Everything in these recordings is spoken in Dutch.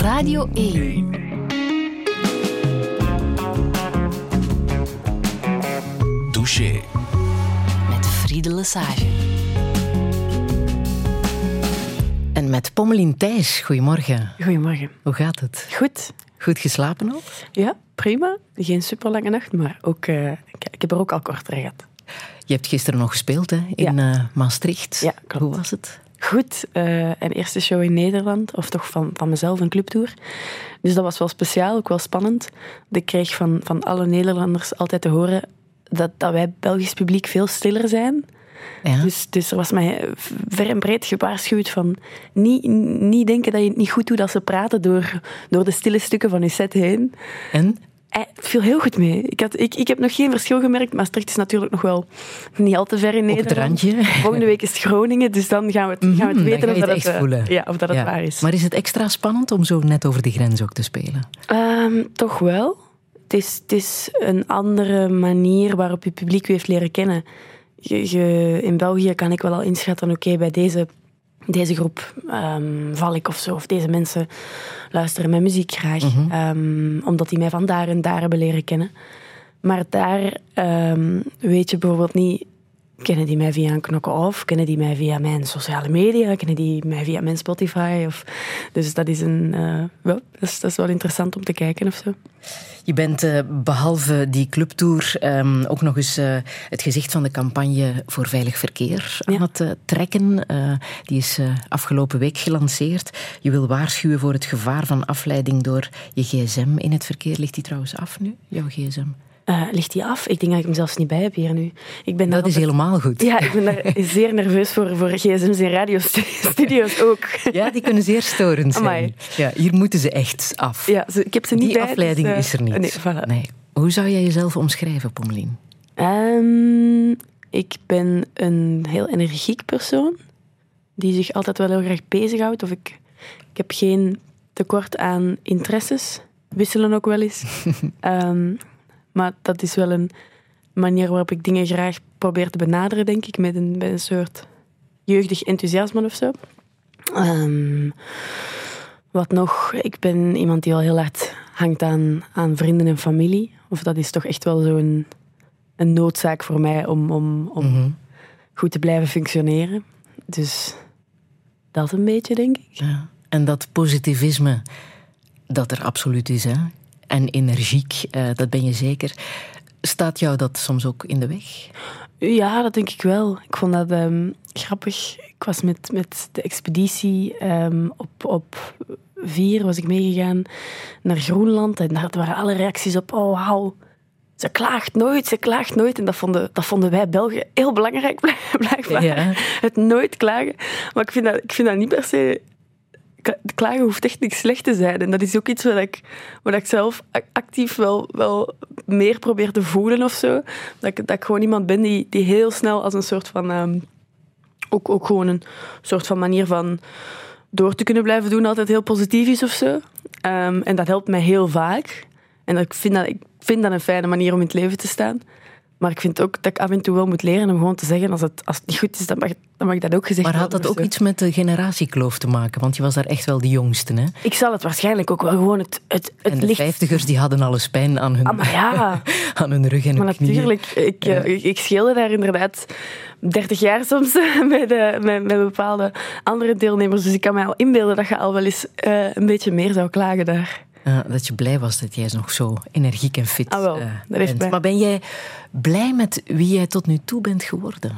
Radio 1. Douche. Met Friede Lesage. En met Pommelien Thijs, goedemorgen. Goedemorgen. Hoe gaat het? Goed. Goed geslapen ook? Ja, prima. Geen super lange nacht, maar ook, uh, ik, ik, heb er ook al korter gehad. Je hebt gisteren nog gespeeld hè, in ja. uh, Maastricht. Ja, klopt. Hoe was het? Goed. Uh, een eerste show in Nederland, of toch van, van mezelf, een clubtour. Dus dat was wel speciaal, ook wel spannend. Ik kreeg van, van alle Nederlanders altijd te horen dat, dat wij Belgisch publiek veel stiller zijn. Ja. Dus, dus er was mij ver en breed gewaarschuwd van niet, niet denken dat je het niet goed doet als ze praten door, door de stille stukken van je set heen. En? Het viel heel goed mee. Ik, had, ik, ik heb nog geen verschil gemerkt. Maastricht is natuurlijk nog wel niet al te ver in Nederland. Op het randje. Volgende week is het Groningen, dus dan gaan we het, gaan we het weten of dat, het, het, ja, of dat het waar is. Maar is het extra spannend om zo net over de grens ook te spelen? Um, toch wel. Het is, het is een andere manier waarop je publiek u heeft leren kennen. Je, je, in België kan ik wel al inschatten, oké, okay, bij deze, deze groep um, val ik of zo. Of deze mensen luisteren mijn muziek graag. Mhm. Mm -hmm. um, omdat die mij van daar en daar hebben leren kennen. Maar daar um, weet je bijvoorbeeld niet... Kennen die mij via een knokken of? Kennen die mij via mijn sociale media? Kennen die mij via mijn Spotify? Of, dus dat is, een, uh, wel, dat, is, dat is wel interessant om te kijken of zo. Je bent uh, behalve die clubtour um, ook nog eens uh, het gezicht van de campagne voor veilig verkeer aan het uh, trekken. die is afgelopen week gelanceerd. Je wil waarschuwen voor het gevaar van afleiding door je gsm in het verkeer. Ligt die trouwens af nu, jouw gsm? Uh, ligt die af? Ik denk dat ik hem zelfs niet bij heb hier nu. Ik ben dat is altijd... helemaal goed. Ja, ik ben daar zeer nerveus voor, voor gsm's en radiostudio's ook. Ja, die kunnen zeer storend zijn. Amai. Ja, hier moeten ze echt af. Ja, ik heb ze niet die bij. afleiding dus, uh, is er niet. Nee, voilà. nee. Hoe zou jij jezelf omschrijven, Pommelien? Um, ik ben een heel energiek persoon. Die zich altijd wel heel graag bezighoudt. Of ik, ik heb geen tekort aan interesses. Wisselen ook wel eens. um, maar dat is wel een manier waarop ik dingen graag probeer te benaderen, denk ik, met een, met een soort jeugdig enthousiasme of zo. Um, wat nog? Ik ben iemand die al heel hard hangt aan, aan vrienden en familie. Of dat is toch echt wel zo'n een noodzaak voor mij om, om, om Mhm. goed te blijven functioneren. Dus dat een beetje, denk ik. Ja. En dat positivisme dat er absoluut is, hè? En energiek, uh, dat ben je zeker. Staat jou dat soms ook in de weg? Ja, dat denk ik wel. Ik vond dat um, grappig. Ik was met, met de expeditie um, op, op vier was ik meegegaan naar Groenland. En daar waren alle reacties op, oh wauw, ze klaagt nooit, ze klaagt nooit. En dat vonden, dat vonden wij Belgen heel belangrijk, blijkbaar. Ja. Het nooit klagen. Maar ik vind dat, ik vind dat niet per se klagen hoeft echt niks slecht te zijn. En dat is ook iets wat ik, wat ik zelf actief wel, wel meer probeer te voelen of zo. Dat ik, dat ik gewoon iemand ben die, die heel snel als een soort van... Um, ook, ook gewoon een soort van manier van door te kunnen blijven doen altijd heel positief is of zo. Um, en dat helpt mij heel vaak. En ik, vind dat, ik vind dat een fijne manier om in het leven te staan. Maar ik vind ook dat ik af en toe wel moet leren om gewoon te zeggen, als het, als het niet goed is, dan mag, dan mag dat ook gezegd worden. Maar had dat ook iets met de generatiekloof te maken? Want je was daar echt wel de jongste, hè? Ik zal het waarschijnlijk ook wel gewoon het, het, het En de licht... vijftigers die hadden alles pijn aan hun, ah, ja. aan hun rug en maar hun knieën. natuurlijk, ik, ja. ik, ik scheelde daar inderdaad 30 jaar soms met, de, met, met, bepaalde andere deelnemers. Dus ik kan mij al inbeelden dat je al wel eens uh, een beetje meer zou klagen daar. Uh, dat je blij was dat jij nog zo energiek en fit ah, wel, uh, heeft bent. Maar ben jij blij met wie jij tot nu toe bent geworden?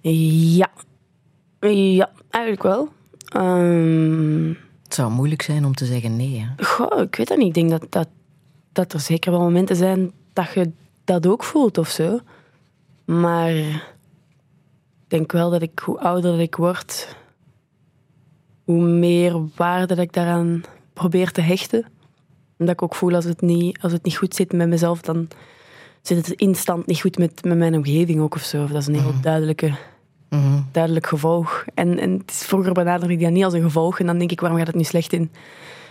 Ja. Ja, eigenlijk wel. Um... Het zou moeilijk zijn om te zeggen nee. Hè? Goh, ik weet dat niet. Ik denk dat, dat, dat er zeker wel momenten zijn dat je dat ook voelt of zo. Maar ik denk wel dat ik, hoe ouder ik word, hoe meer waarde dat ik daaraan probeer te hechten. En dat ik ook voel als het niet, als het niet goed zit met mezelf, dan zit het instant niet goed met, met mijn omgeving ook of zo. Dat is een heel Mhm. duidelijke, Mhm. duidelijk gevolg. En, en het is, vroeger benaderde ik dat niet als een gevolg. En dan denk ik, waarom gaat het nu slecht in,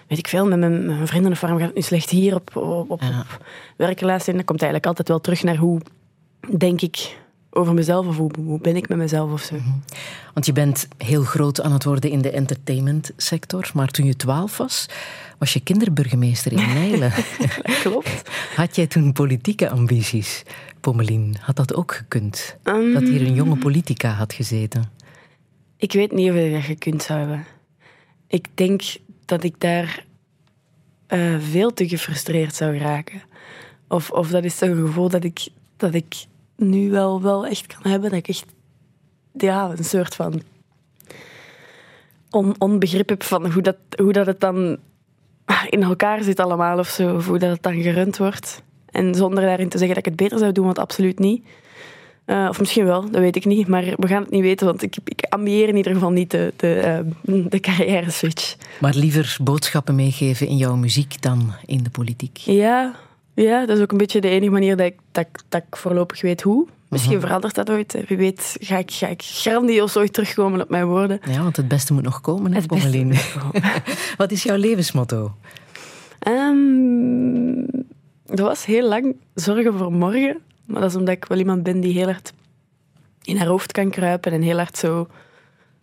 weet ik veel, met mijn, met mijn vrienden? Of waarom gaat het nu slecht hier op, op, op, Ja. op werkrelatie? En dat komt eigenlijk altijd wel terug naar hoe, denk ik, over mezelf of hoe, hoe ben ik met mezelf of zo. Want je bent heel groot aan het worden in de entertainmentsector. Maar toen je twaalf was, was je kinderburgemeester in Nijlen. Klopt. Had jij toen politieke ambities, Pommelien? Had dat ook gekund? Dat hier een jonge politica had gezeten? Ik weet niet of ik dat gekund zou hebben. Ik denk dat ik daar eh, veel te gefrustreerd zou raken. Of, of dat is een gevoel dat ik, dat ik nu wel, wel echt kan hebben. Dat ik echt ja, een soort van on, onbegrip heb van hoe dat, hoe dat het dan in elkaar zit allemaal of zo. Of hoe dat het dan gerund wordt. En zonder daarin te zeggen dat ik het beter zou doen, want absoluut niet. Uh, of misschien wel, dat weet ik niet. Maar we gaan het niet weten, want ik, ik ambieer in ieder geval niet de, de, uh, de carrière switch. Maar liever boodschappen meegeven in jouw muziek dan in de politiek? Ja, ja dat is ook een beetje de enige manier dat ik, dat, dat ik voorlopig weet hoe. Misschien uh -huh. verandert dat ooit. Wie weet ga ik, ga ik grandioos ooit terugkomen op mijn woorden. Ja, want het beste moet nog komen, hè, Pommelien. Wat is jouw levensmotto? Um, dat was heel lang zorgen voor morgen. Maar dat is omdat ik wel iemand ben die heel hard in haar hoofd kan kruipen en heel hard zo.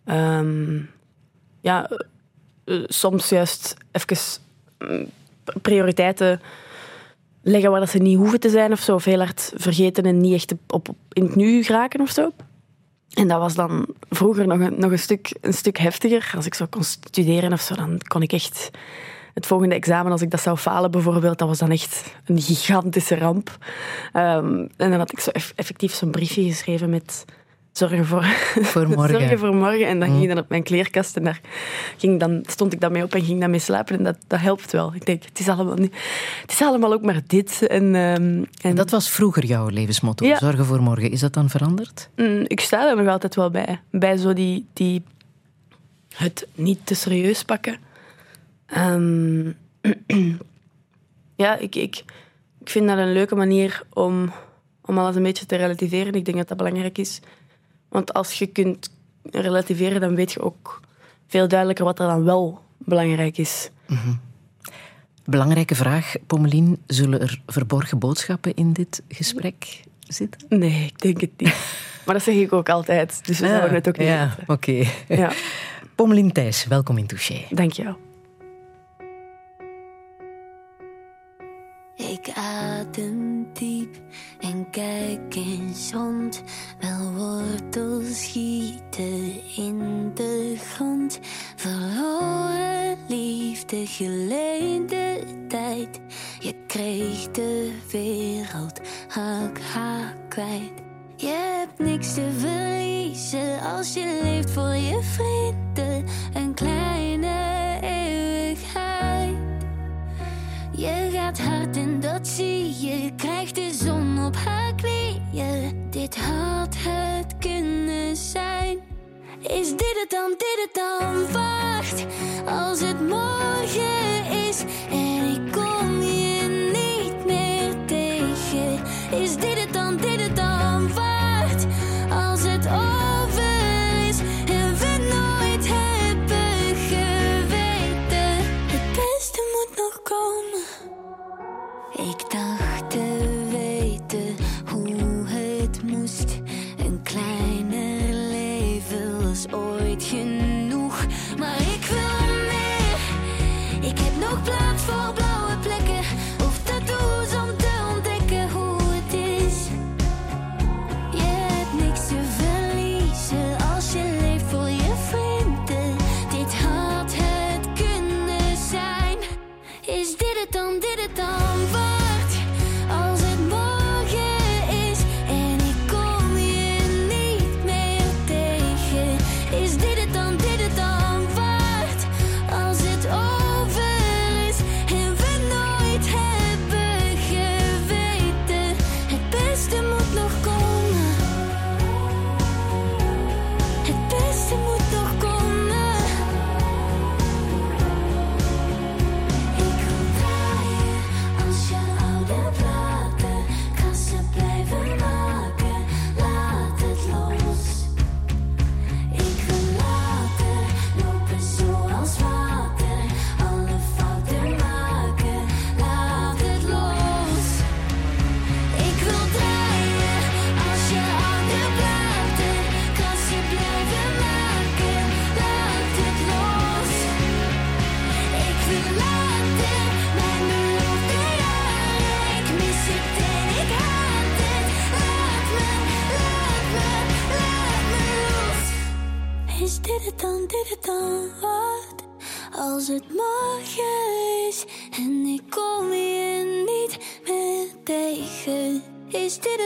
Um, ja, uh, soms juist even um, prioriteiten leggen waar dat ze niet hoeven te zijn of zo. Of heel hard vergeten en niet echt op, in het nu geraken of zo. En dat was dan vroeger nog een, nog een, stuk, een stuk heftiger. Als ik zo kon studeren of zo, dan kon ik echt het volgende examen, als ik dat zou falen bijvoorbeeld, dat was dan echt een gigantische ramp. Um, en dan had ik zo eff effectief zo'n briefje geschreven met zorgen voor, voor morgen. zorgen voor morgen. En dan ging ik dan op mijn kleerkast en daar ging dan, stond ik dan mee op en ging dan mee slapen. En dat, dat helpt wel. Ik denk, het is allemaal, niet, het is allemaal ook maar dit. En, um, en dat was vroeger jouw levensmotto, ja. zorgen voor morgen. Is dat dan veranderd? Mm, ik sta daar nog altijd wel bij. Bij zo die, die het niet te serieus pakken. Um, ja, ik, ik, ik vind dat een leuke manier om, om alles een beetje te relativeren. Ik denk dat dat belangrijk is. Want als je kunt relativeren, dan weet je ook veel duidelijker wat er dan wel belangrijk is. Mm -hmm. Belangrijke vraag, Pommelien. Zullen er verborgen boodschappen in dit gesprek zitten? Nee, ik denk het niet. maar dat zeg ik ook altijd. Dus we ah, zouden het ook niet Ja, oké. Okay. Ja. Pommelien Thijs, welkom in Touché. Dank je wel. Ik adem diep en kijk eens rond. Wel wortels schieten in de grond. Verloren liefde, geleende tijd. Je kreeg de wereld hak, haak kwijt. Je hebt niks te verliezen als je leeft voor je vrienden. Een kleine eeuwigheid. Je gaat hard en dat zie je. Krijgt de zon op haar knieën. Dit had het kunnen zijn. Is dit het dan, dit het dan? Wacht, als het morgen is en ik kom je niet meer tegen. Is dit het dan, dit Ik dacht te weten hoe het moest. Een kleiner leven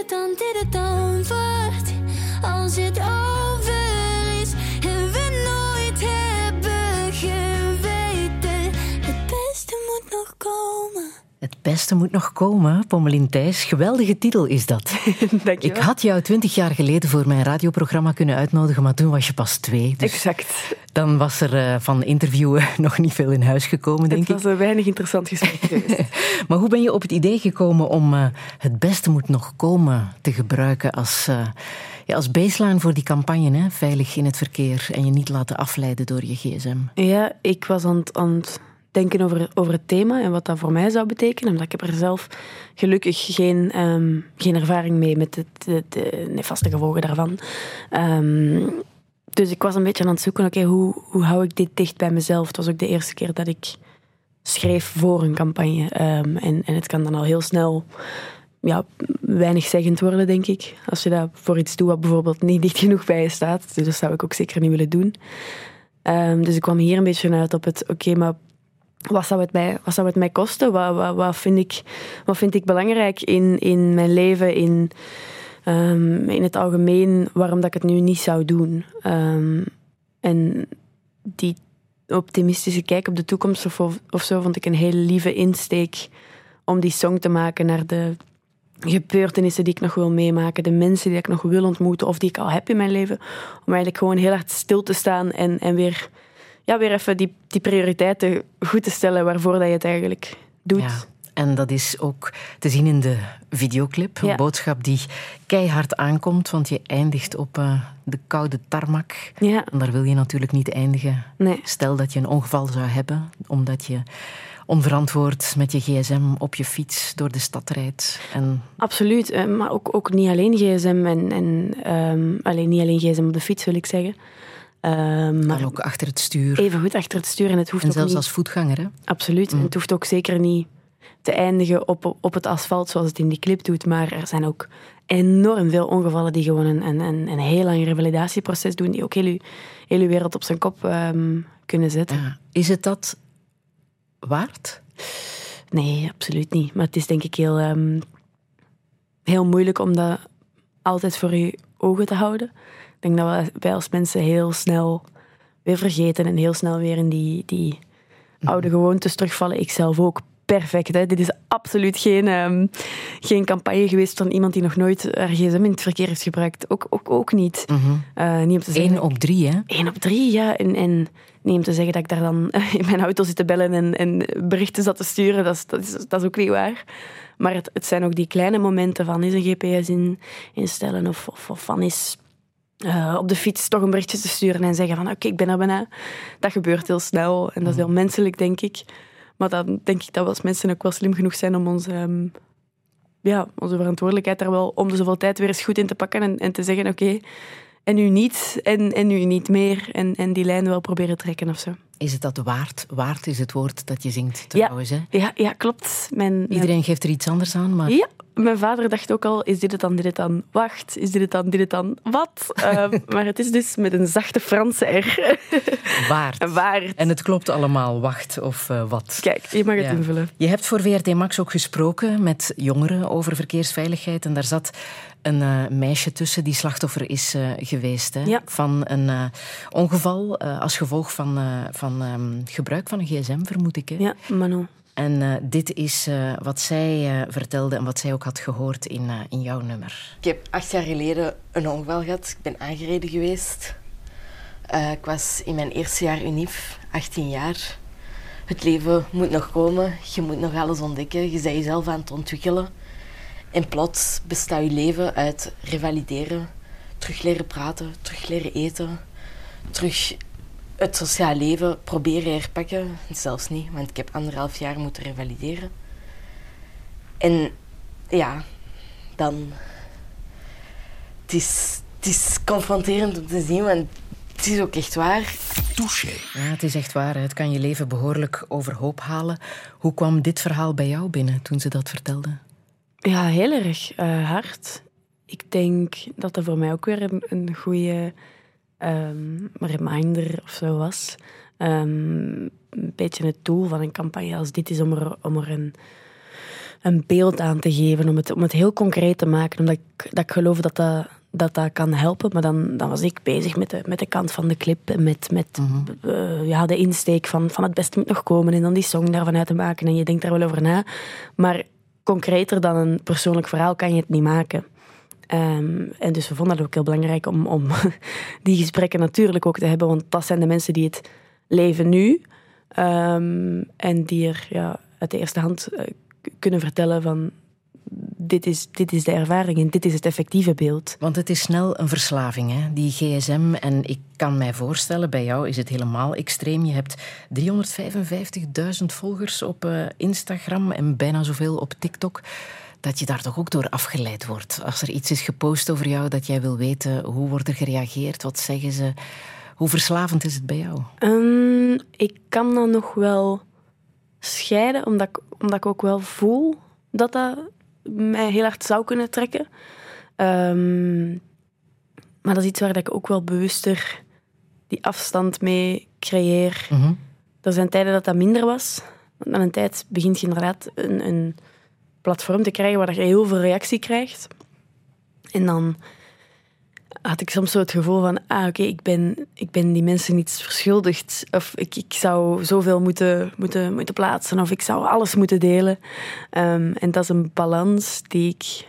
Is dit het dan, dit het beste moet nog komen, Pommelien Thijs. Geweldige titel is dat. Dankjewel. Ik had jou twintig jaar geleden voor mijn radioprogramma kunnen uitnodigen, maar toen was je pas twee. Dus Exact. dan was er eh, van interviewen nog niet veel in huis gekomen, denk Het ik. was een weinig interessant gesprek geweest. Maar hoe ben je op het idee gekomen om eh, het beste moet nog komen te gebruiken als, eh, ja, als baseline voor die campagne, hè? veilig in het verkeer en je niet laten afleiden door je gsm? Ja, ik was aan het, aan het denken over, over het thema en wat dat voor mij zou betekenen. Omdat ik heb er zelf gelukkig geen, ehm, geen ervaring mee met de, de, de nefaste gevolgen daarvan. Ehm, dus ik was een beetje aan het zoeken, oké, hoe, hoe hou ik dit dicht bij mezelf? Het was ook de eerste keer dat ik schreef voor een campagne. Ehm, en, en het kan dan al heel snel ja, weinig zeggend worden, denk ik. Als je dat voor iets doet wat bijvoorbeeld niet dicht genoeg bij je staat. Dus dat zou ik ook zeker niet willen doen. Dus ik kwam hier een beetje uit op het, oké, maar wat zou het mij, wat zou mij kosten? Wat, wat, vind, ik, wat vind ik belangrijk in, in mijn leven, in, ehm, in het algemeen, waarom dat ik het nu niet zou doen? Ehm, en die optimistische kijk op de toekomst of, of zo vond ik een hele lieve insteek om die song te maken naar de gebeurtenissen die ik nog wil meemaken, de mensen die ik nog wil ontmoeten of die ik al heb in mijn leven. Om eigenlijk gewoon heel hard stil te staan en, en weer, ja, weer even die, die prioriteiten goed te stellen waarvoor dat je het eigenlijk doet. Ja. En dat is ook te zien in de videoclip. Een Ja. boodschap die keihard aankomt, want je eindigt op eh, de koude tarmac. Ja, En daar wil je natuurlijk niet eindigen. nee. Stel dat je een ongeval zou hebben, omdat je onverantwoord met je gsm op je fiets door de stad rijdt. En Absoluut, eh, maar ook, ook niet alleen gsm en, en ehm, alleen, niet alleen gsm op de fiets wil ik zeggen. Ehm, maar dan ook achter het stuur. even goed achter het stuur en het hoeft En ook zelfs niet... als voetganger. Hè? Absoluut. En het hoeft ook zeker niet te eindigen op, op het asfalt zoals het in die clip doet. Maar er zijn ook enorm veel ongevallen die gewoon een, een, een, heel lang revalidatieproces doen. Die ook heel uw, heel uw wereld op zijn kop ehm, kunnen zetten. Ja. Is het dat waard? Nee, absoluut niet. Maar het is denk ik heel, ehm, heel moeilijk om dat altijd voor je ogen te houden. Ik denk dat we- wij als mensen heel snel weer vergeten en heel snel weer in die, die oude gewoontes terugvallen. Ik zelf ook. Perfect. Hè? Dit is absoluut geen, ehm, geen campagne geweest van iemand die nog nooit haar gsm in het verkeer heeft gebruikt. Ook, ook, ook niet. Eh, niet om te zeggen Eén op drie, hè? Eén op drie, ja. En, en niet om te zeggen dat ik daar dan in mijn auto zit te bellen en, en berichten zat te sturen, dat is, dat, is, dat is ook niet waar. Maar het, het zijn ook die kleine momenten van is een GPS in, instellen of, of, of van is eh, op de fiets toch een berichtje te sturen en zeggen van oké, ik ben er bijna. Dat gebeurt heel snel en dat is heel menselijk, denk ik. Maar dan denk ik dat we als mensen ook wel slim genoeg zijn om ons, ehm, ja, onze verantwoordelijkheid daar wel om de zoveel tijd weer eens goed in te pakken en, en te zeggen oké, en nu niet, en, en nu niet meer. En, en die lijn wel proberen trekken of zo. Is het dat waard? Waard is het woord dat je zingt trouwens. Hè? Ja, ja klopt. Mijn, Iedereen geeft er iets anders aan, maar Ja, mijn vader dacht ook al, is dit het dan, dit het dan? Wacht, is dit het dan, dit het dan? Wat? Ehm, maar het is dus met een zachte Franse R. waard. Waard. En het klopt allemaal, wacht of eh, wat. Kijk, je mag het Ja. invullen. Je hebt voor VRT Max ook gesproken met jongeren over verkeersveiligheid. En daar zat een eh, meisje tussen die slachtoffer is eh, geweest. Hè, Ja. Van een ongeval als gevolg van, van ehm, gebruik van een gsm, vermoed ik. Hè? Ja, Manon. En eh, dit is eh, wat zij eh, vertelde en wat zij ook had gehoord in, in jouw nummer. Ik heb acht jaar geleden een ongeval gehad. Ik ben aangereden geweest. Ik was in mijn eerste jaar UNIF, 18 jaar. Het leven moet nog komen. Je moet nog alles ontdekken. Je bent jezelf aan het ontwikkelen. En plots bestaat je leven uit revalideren, terug leren praten, terug leren eten, terug het sociaal leven proberen herpakken. Zelfs niet, want ik heb anderhalf jaar moeten revalideren. En ja, dan. Het is, het is confronterend om te zien, want het is ook echt waar. Touché. Ja, het is echt waar. Het kan je leven behoorlijk overhoop halen. Hoe kwam dit verhaal bij jou binnen toen ze dat vertelde? Ja, heel erg uh, hard. Ik denk dat dat voor mij ook weer een, een goede um, reminder of zo was. Um, een beetje het doel van een campagne als dit is om er, om er een, een beeld aan te geven, om het, om het heel concreet te maken. Omdat ik, dat ik geloof dat dat, dat, dat kan helpen. Maar dan, dan was ik bezig met de, met de kant van de clip en met, met Mhm. uh, ja, de insteek van, van het beste moet nog komen en dan die song daarvan uit te maken. En je denkt daar wel over na. Maar concreter dan een persoonlijk verhaal kan je het niet maken. Um, en dus we vonden het ook heel belangrijk om, om die gesprekken natuurlijk ook te hebben, want dat zijn de mensen die het leven nu um, en die er ja, uit de eerste hand uh, kunnen vertellen van dit is, dit is de ervaring en dit is het effectieve beeld. Want het is snel een verslaving, hè? die gsm. En ik kan mij voorstellen, bij jou is het helemaal extreem. Je hebt 355.000 volgers op uh, Instagram en bijna zoveel op TikTok dat je daar toch ook door afgeleid wordt. Als er iets is gepost over jou, dat jij wil weten hoe wordt er gereageerd, wat zeggen ze. Hoe verslavend is het bij jou? Um, ik kan dat nog wel scheiden, omdat ik, omdat ik ook wel voel dat dat mij heel hard zou kunnen trekken. Um, maar dat is iets waar ik ook wel bewuster die afstand mee creëer. Mm -hmm. Er zijn tijden dat dat minder was. Want aan een tijd begint je inderdaad een, een platform te krijgen waar je heel veel reactie krijgt. En dan had ik soms zo het gevoel van, ah oké, ik, ben, ik ben die mensen niets verschuldigd. Of ik, ik zou zoveel moeten, moeten, moeten plaatsen. Of ik zou alles moeten delen. Um, en dat is een balans die ik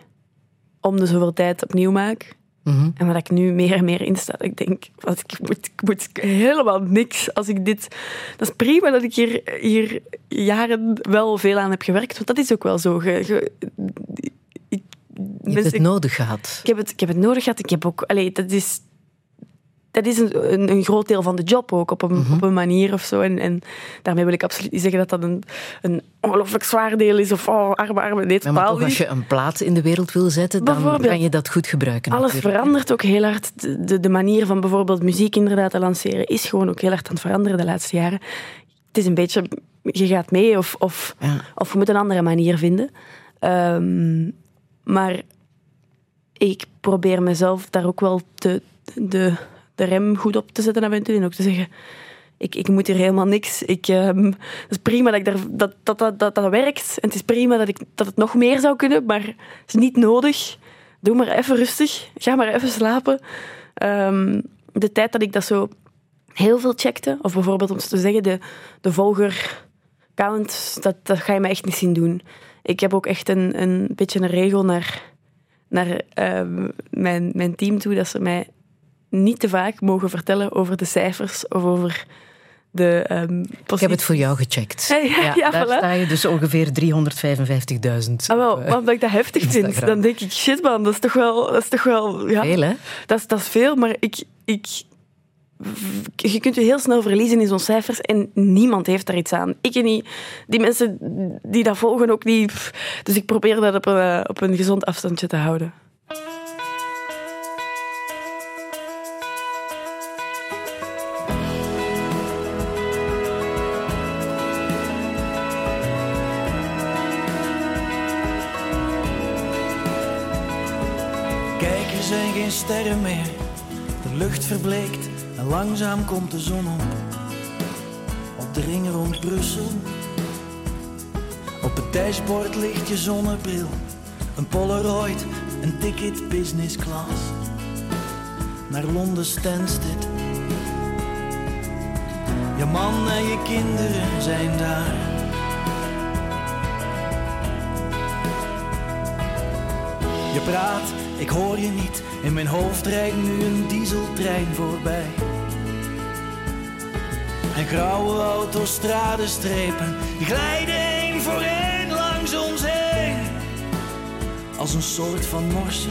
om de zoveel tijd opnieuw maak. Mm -hmm. En waar ik nu meer en meer in sta. Ik denk, wat, ik, moet, ik moet helemaal niks als ik dit... Dat is prima dat ik hier, hier jaren wel veel aan heb gewerkt. Want dat is ook wel zo. Ge, ge, ik, je hebt het nodig gehad. Ik heb het, ik heb het nodig gehad. Ik heb ook... Allee, dat is... Dat is een, een, een, groot deel van de job ook, op een, Mhm. mm -hmm. op een manier of zo. En, en daarmee wil ik absoluut niet zeggen dat dat een, een ongelooflijk zwaar deel is. Of oh, arme, arme. Nee, ja, maar toch, als je een plaat in de wereld wil zetten, dan kan je dat goed gebruiken. Alles natuurlijk. verandert ook heel hard. De, de, de, manier van bijvoorbeeld muziek inderdaad te lanceren is gewoon ook heel hard aan het veranderen de laatste jaren. Het is een beetje, je gaat mee of, of, ja. of je moet een andere manier vinden. Um, maar ik probeer mezelf daar ook wel te, de, rem goed op te zetten af en ook te zeggen, ik, ik moet hier helemaal niks. Ik, um, het is prima dat, ik daar, dat, dat, dat, dat, dat werkt. En het is prima dat, ik, dat het nog meer zou kunnen, maar het is niet nodig. Doe maar even rustig. Ga maar even slapen. Um, de tijd dat ik dat zo heel veel checkte, of bijvoorbeeld om te zeggen, de, de volger-count, dat, dat ga je me echt niet zien doen. Ik heb ook echt een, een beetje een regel naar, naar um, mijn, mijn team toe, dat ze mij niet te vaak mogen vertellen over de cijfers of over de um, Ik heb het voor jou gecheckt. Ja, ja, ja, daar voilà. sta je dus ongeveer 355.000. Ah, wel, maar omdat ik dat heftig vind, dan denk ik, shit man, dat is toch wel... Dat is toch wel ja, veel, hè? Dat is, dat is veel, maar ik, ik... Je kunt je heel snel verliezen in zo'n cijfers en niemand heeft daar iets aan. Ik en niet. Die mensen die dat volgen ook niet. Dus ik probeer dat op een, op een gezond afstandje te houden. Zijn geen sterren meer, de lucht verbleekt en langzaam komt de zon op. Op de ring rond Brussel, op het dashboard ligt je zonnebril, een Polaroid, een ticket business class. Naar Londen Stansted. Je man en je kinderen zijn daar. Je praat, ik hoor je niet. In mijn hoofd rijdt nu een dieseltrein voorbij. En grauwe autostradestrepen die glijden één voor één langs ons heen. Als een soort van morse.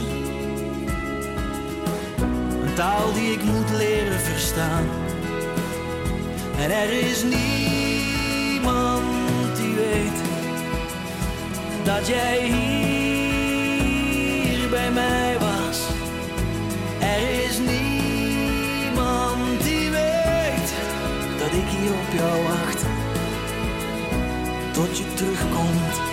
Een taal die ik moet leren verstaan. En er is niemand die weet dat jij hier bij mij op wacht. Tot je terugkomt.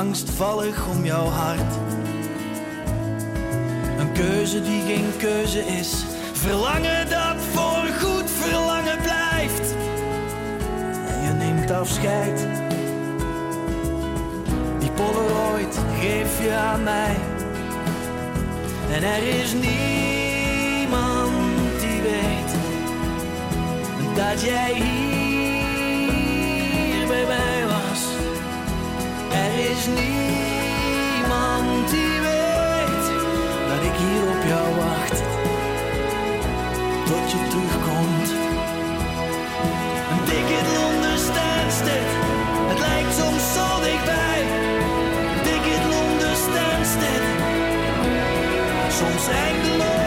Angstvallig om jouw hart. Een keuze die geen keuze is. Verlangen dat voor goed verlangen blijft. En je neemt afscheid. Die Polaroid geef je aan mij. En er is niemand die weet dat jij hier is niemand die weet dat ik hier op jou wacht. Tot je terugkomt. Een ticket Londen Stansted, het lijkt soms zo dichtbij. Een ticket Londen Stansted, soms eindeloos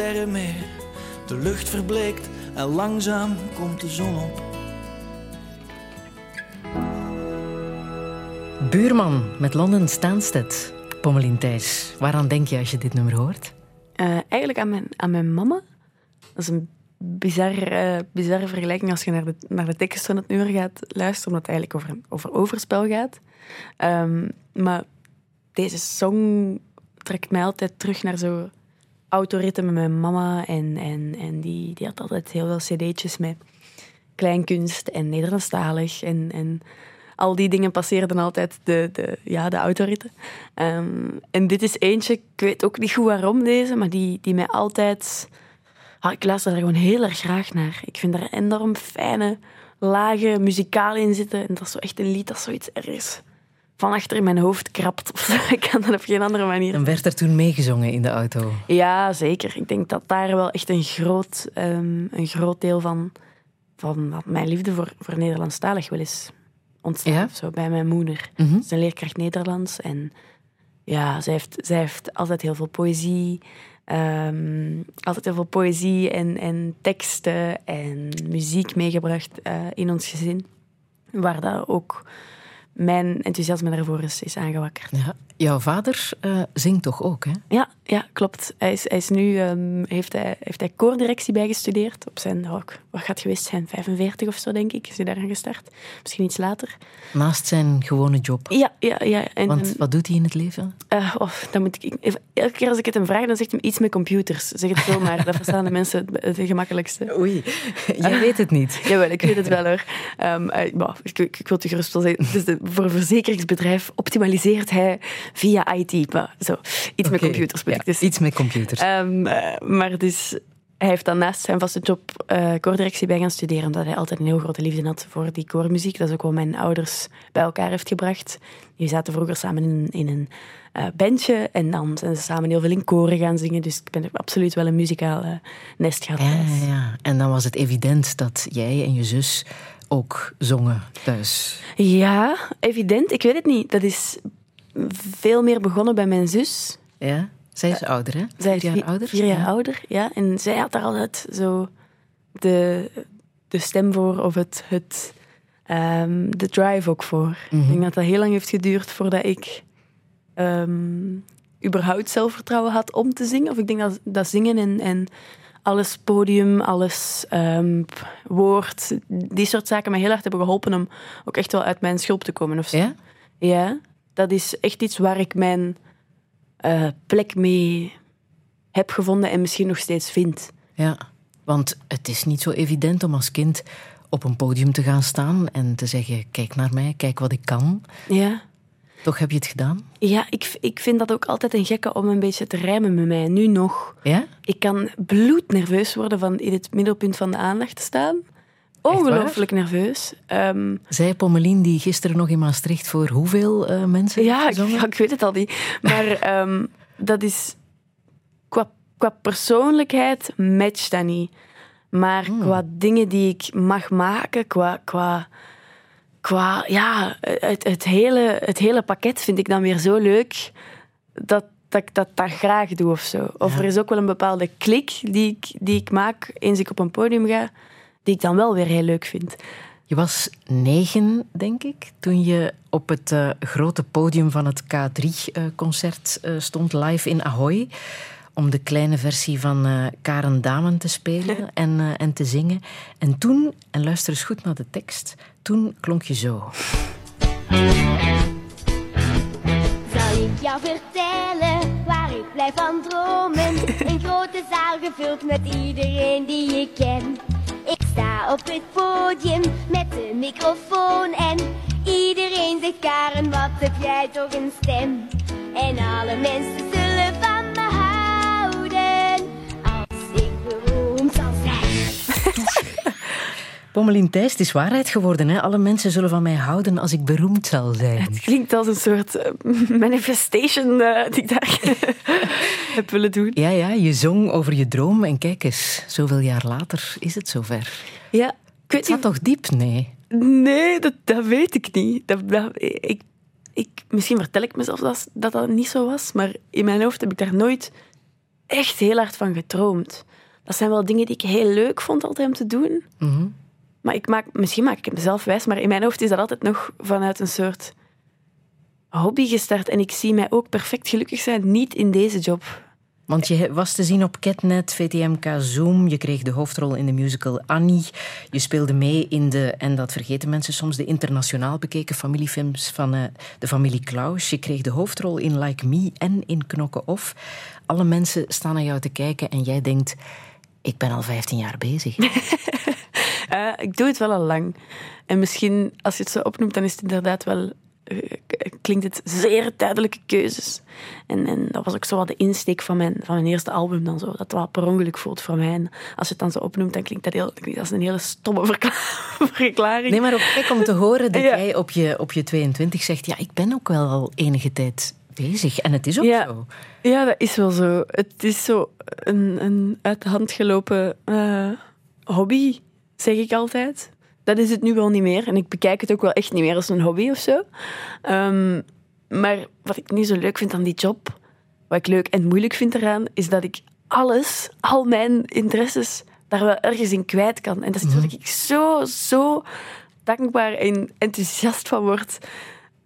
sterren meer. De lucht verbleekt en langzaam komt de zon op. Buurman met Londen Stansted. Pommelien Thijs, waaraan denk je als je dit nummer hoort? Eh, eigenlijk aan mijn, aan mijn mama. Dat is een bizar, eh, bizarre vergelijking als je naar de, naar de tekst van het nummer gaat luisteren, omdat het eigenlijk over, over overspel gaat. Ehm, maar deze song trekt mij altijd terug naar zo autoritten met mijn mama. En, en, en die, die had altijd heel veel cd'tjes met kleinkunst en Nederlandstalig. En, en al die dingen passeerden altijd de, de, ja, de autoritten. Ehm, en dit is eentje, ik weet ook niet goed waarom deze, maar die, die mij altijd... Ah, ik luister daar gewoon heel erg graag naar. Ik vind er enorm fijne, lage muzikaal in zitten. En dat is zo echt een lied dat zoiets ergens van achter in mijn hoofd krapt. Ik kan dat op geen andere manier En werd er toen meegezongen in de auto? ja, zeker. Ik denk dat daar wel echt een groot, ehm, een groot deel van, van wat mijn liefde voor, voor Nederlandstalig wel is ontstaan. Ja? Zo, bij mijn moeder. Mhm. Ze is een leerkracht Nederlands. En ja, zij heeft, zij heeft altijd heel veel poëzie. ehm, altijd heel veel poëzie en, en teksten en muziek meegebracht eh, in ons gezin. Waar dat ook mijn enthousiasme daarvoor is, is aangewakkerd. Ja. Jouw vader eh, zingt toch ook, hè? Ja, ja klopt. Hij is, hij is nu, ehm, heeft, hij, heeft hij koordirectie bijgestudeerd. Op zijn, oh, wat gaat geweest zijn, 45 of zo, denk ik, is hij daar aan gestart. Misschien iets later. Naast zijn gewone job. Ja, ja, ja. En, Want wat doet hij in het leven? oh, dan moet ik, elke keer als ik het hem vraag, dan zegt hij iets met computers. Zeg het zo maar, dat verstaan de mensen het, het gemakkelijkste. Oei, jij weet het niet. Jawel, ik weet het wel hoor. Ehm, eh, ik, ik, ik wil het gerust wel zeggen. Dus de, voor een verzekeringsbedrijf optimaliseert hij via IT. Maar zo, iets met computers bedoel ik. ja, Dus iets met computers. Eh, maar dus, hij heeft dan naast zijn vaste job eh koordirectie bij gaan studeren, omdat hij altijd een heel grote liefde had voor die koormuziek. Dat is ook wat mijn ouders bij elkaar heeft gebracht. Die zaten vroeger samen in, in een eh, bandje en dan zijn ze samen heel veel in koren gaan zingen. Dus ik ben absoluut wel een muzikaal nest gehad. ja, ja. En dan was het evident dat jij en je zus ook zongen thuis. Ja, evident. Ik weet het niet. Dat is veel meer begonnen bij mijn zus. Ja? Zij is ouder, hè? Zij is Vier jaar ouder? Vier jaar Ja. ouder, ja. En zij had daar altijd zo de, de stem voor, of het, het, ehm, de drive ook voor. Mhm. Ik denk dat dat heel lang heeft geduurd voordat ik ehm, überhaupt zelfvertrouwen had om te zingen. Of ik denk dat, dat zingen en, en alles podium, alles ehm, woord, die soort zaken mij heel hard hebben geholpen om ook echt wel uit mijn schulp te komen. Of zo. Ja? Ja, dat is echt iets waar ik mijn eh, plek mee heb gevonden en misschien nog steeds vind. Ja. Want het is niet zo evident om als kind op een podium te gaan staan en te zeggen: Kijk naar mij, kijk wat ik kan. Ja. Toch heb je het gedaan? Ja, ik, ik vind dat ook altijd een gekke om een beetje te rijmen met mij. Nu nog. Ja? Ik kan bloednerveus worden van in het middelpunt van de aandacht te staan. Ongelooflijk nerveus. Ehm, Zij Pommelien die gisteren nog in Maastricht voor hoeveel eh, mensen ja, ik, ja, ik weet het al niet. Maar ehm, dat is... Qua, qua persoonlijkheid matcht dat niet. Maar qua dingen die ik mag maken, qua... qua Qua, ja, het, het, hele, het hele pakket vind ik dan weer zo leuk dat, dat ik dat, dat graag doe of zo. Of er is ook wel een bepaalde klik die ik, die ik maak eens ik op een podium ga, die ik dan wel weer heel leuk vind. Je was negen, denk ik, toen je op het eh, grote podium van het K3-concert eh, stond, live in Ahoy. Om de kleine versie van eh, Karen Damen te spelen en, eh, en te zingen. En toen, en luister eens goed naar de tekst, toen klonk je zo. Zal ik jou vertellen waar ik blijf van dromen? Een grote zaal gevuld met iedereen die ik ken. Sta op het podium met de microfoon en iedereen zegt Karen, wat heb jij toch een stem? En alle mensen Pommelien Thijs, het is waarheid geworden. Hè? Alle mensen zullen van mij houden als ik beroemd zal zijn. Het klinkt als een soort eh, manifestation eh, die ik daar heb willen doen. Ja, ja, je zong over je droom en kijk eens, zoveel jaar later is het zover. Ja, ik weet Het niet. toch diep? Nee. Nee, dat, dat weet ik niet. Dat, dat- ik, ik, misschien vertel ik mezelf dat, dat dat niet zo was, maar in mijn hoofd heb ik daar nooit echt heel hard van gedroomd. Dat zijn wel dingen die ik heel leuk vond altijd om te doen. Mhm. Maar ik maak, misschien maak ik het mezelf wijs, maar in mijn hoofd is dat altijd nog vanuit een soort hobby gestart. En ik zie mij ook perfect gelukkig zijn, niet in deze job. Want je was te zien op Catnet, VTMK Zoom. Je kreeg de hoofdrol in de musical Annie. Je speelde mee in de, en dat vergeten mensen soms, de internationaal bekeken familiefilms van eh, de familie Klaus. Je kreeg de hoofdrol in Like Me en in Knokken Off. Alle mensen staan naar jou te kijken en jij denkt... Ik ben al 15 jaar bezig. Eh, ik doe het wel al lang. En misschien, als je het zo opnoemt, dan is het inderdaad wel... eh, klinkt het zeer duidelijke keuzes. En, en dat was ook zo wat de insteek van mijn, van mijn eerste album dan zo. Dat het wel per ongeluk voelt voor mij. En als je het dan zo opnoemt, dan klinkt dat, heel, dat als een hele stomme verkla- verklaring. Nee, maar ook gek om te horen dat Ja. jij op je, op je 22 zegt... Ja, ik ben ook wel al enige tijd bezig. En het is ook Ja. zo. Ja, dat is wel zo. Het is zo een, een uit de hand gelopen eh, hobby, zeg ik altijd. Dat is het nu wel niet meer. En ik bekijk het ook wel echt niet meer als een hobby of zo. Ehm, maar wat ik nu zo leuk vind aan die job, wat ik leuk en moeilijk vind eraan, is dat ik alles, al mijn interesses, daar wel ergens in kwijt kan. En dat is iets waar ik zo, zo dankbaar en enthousiast van word.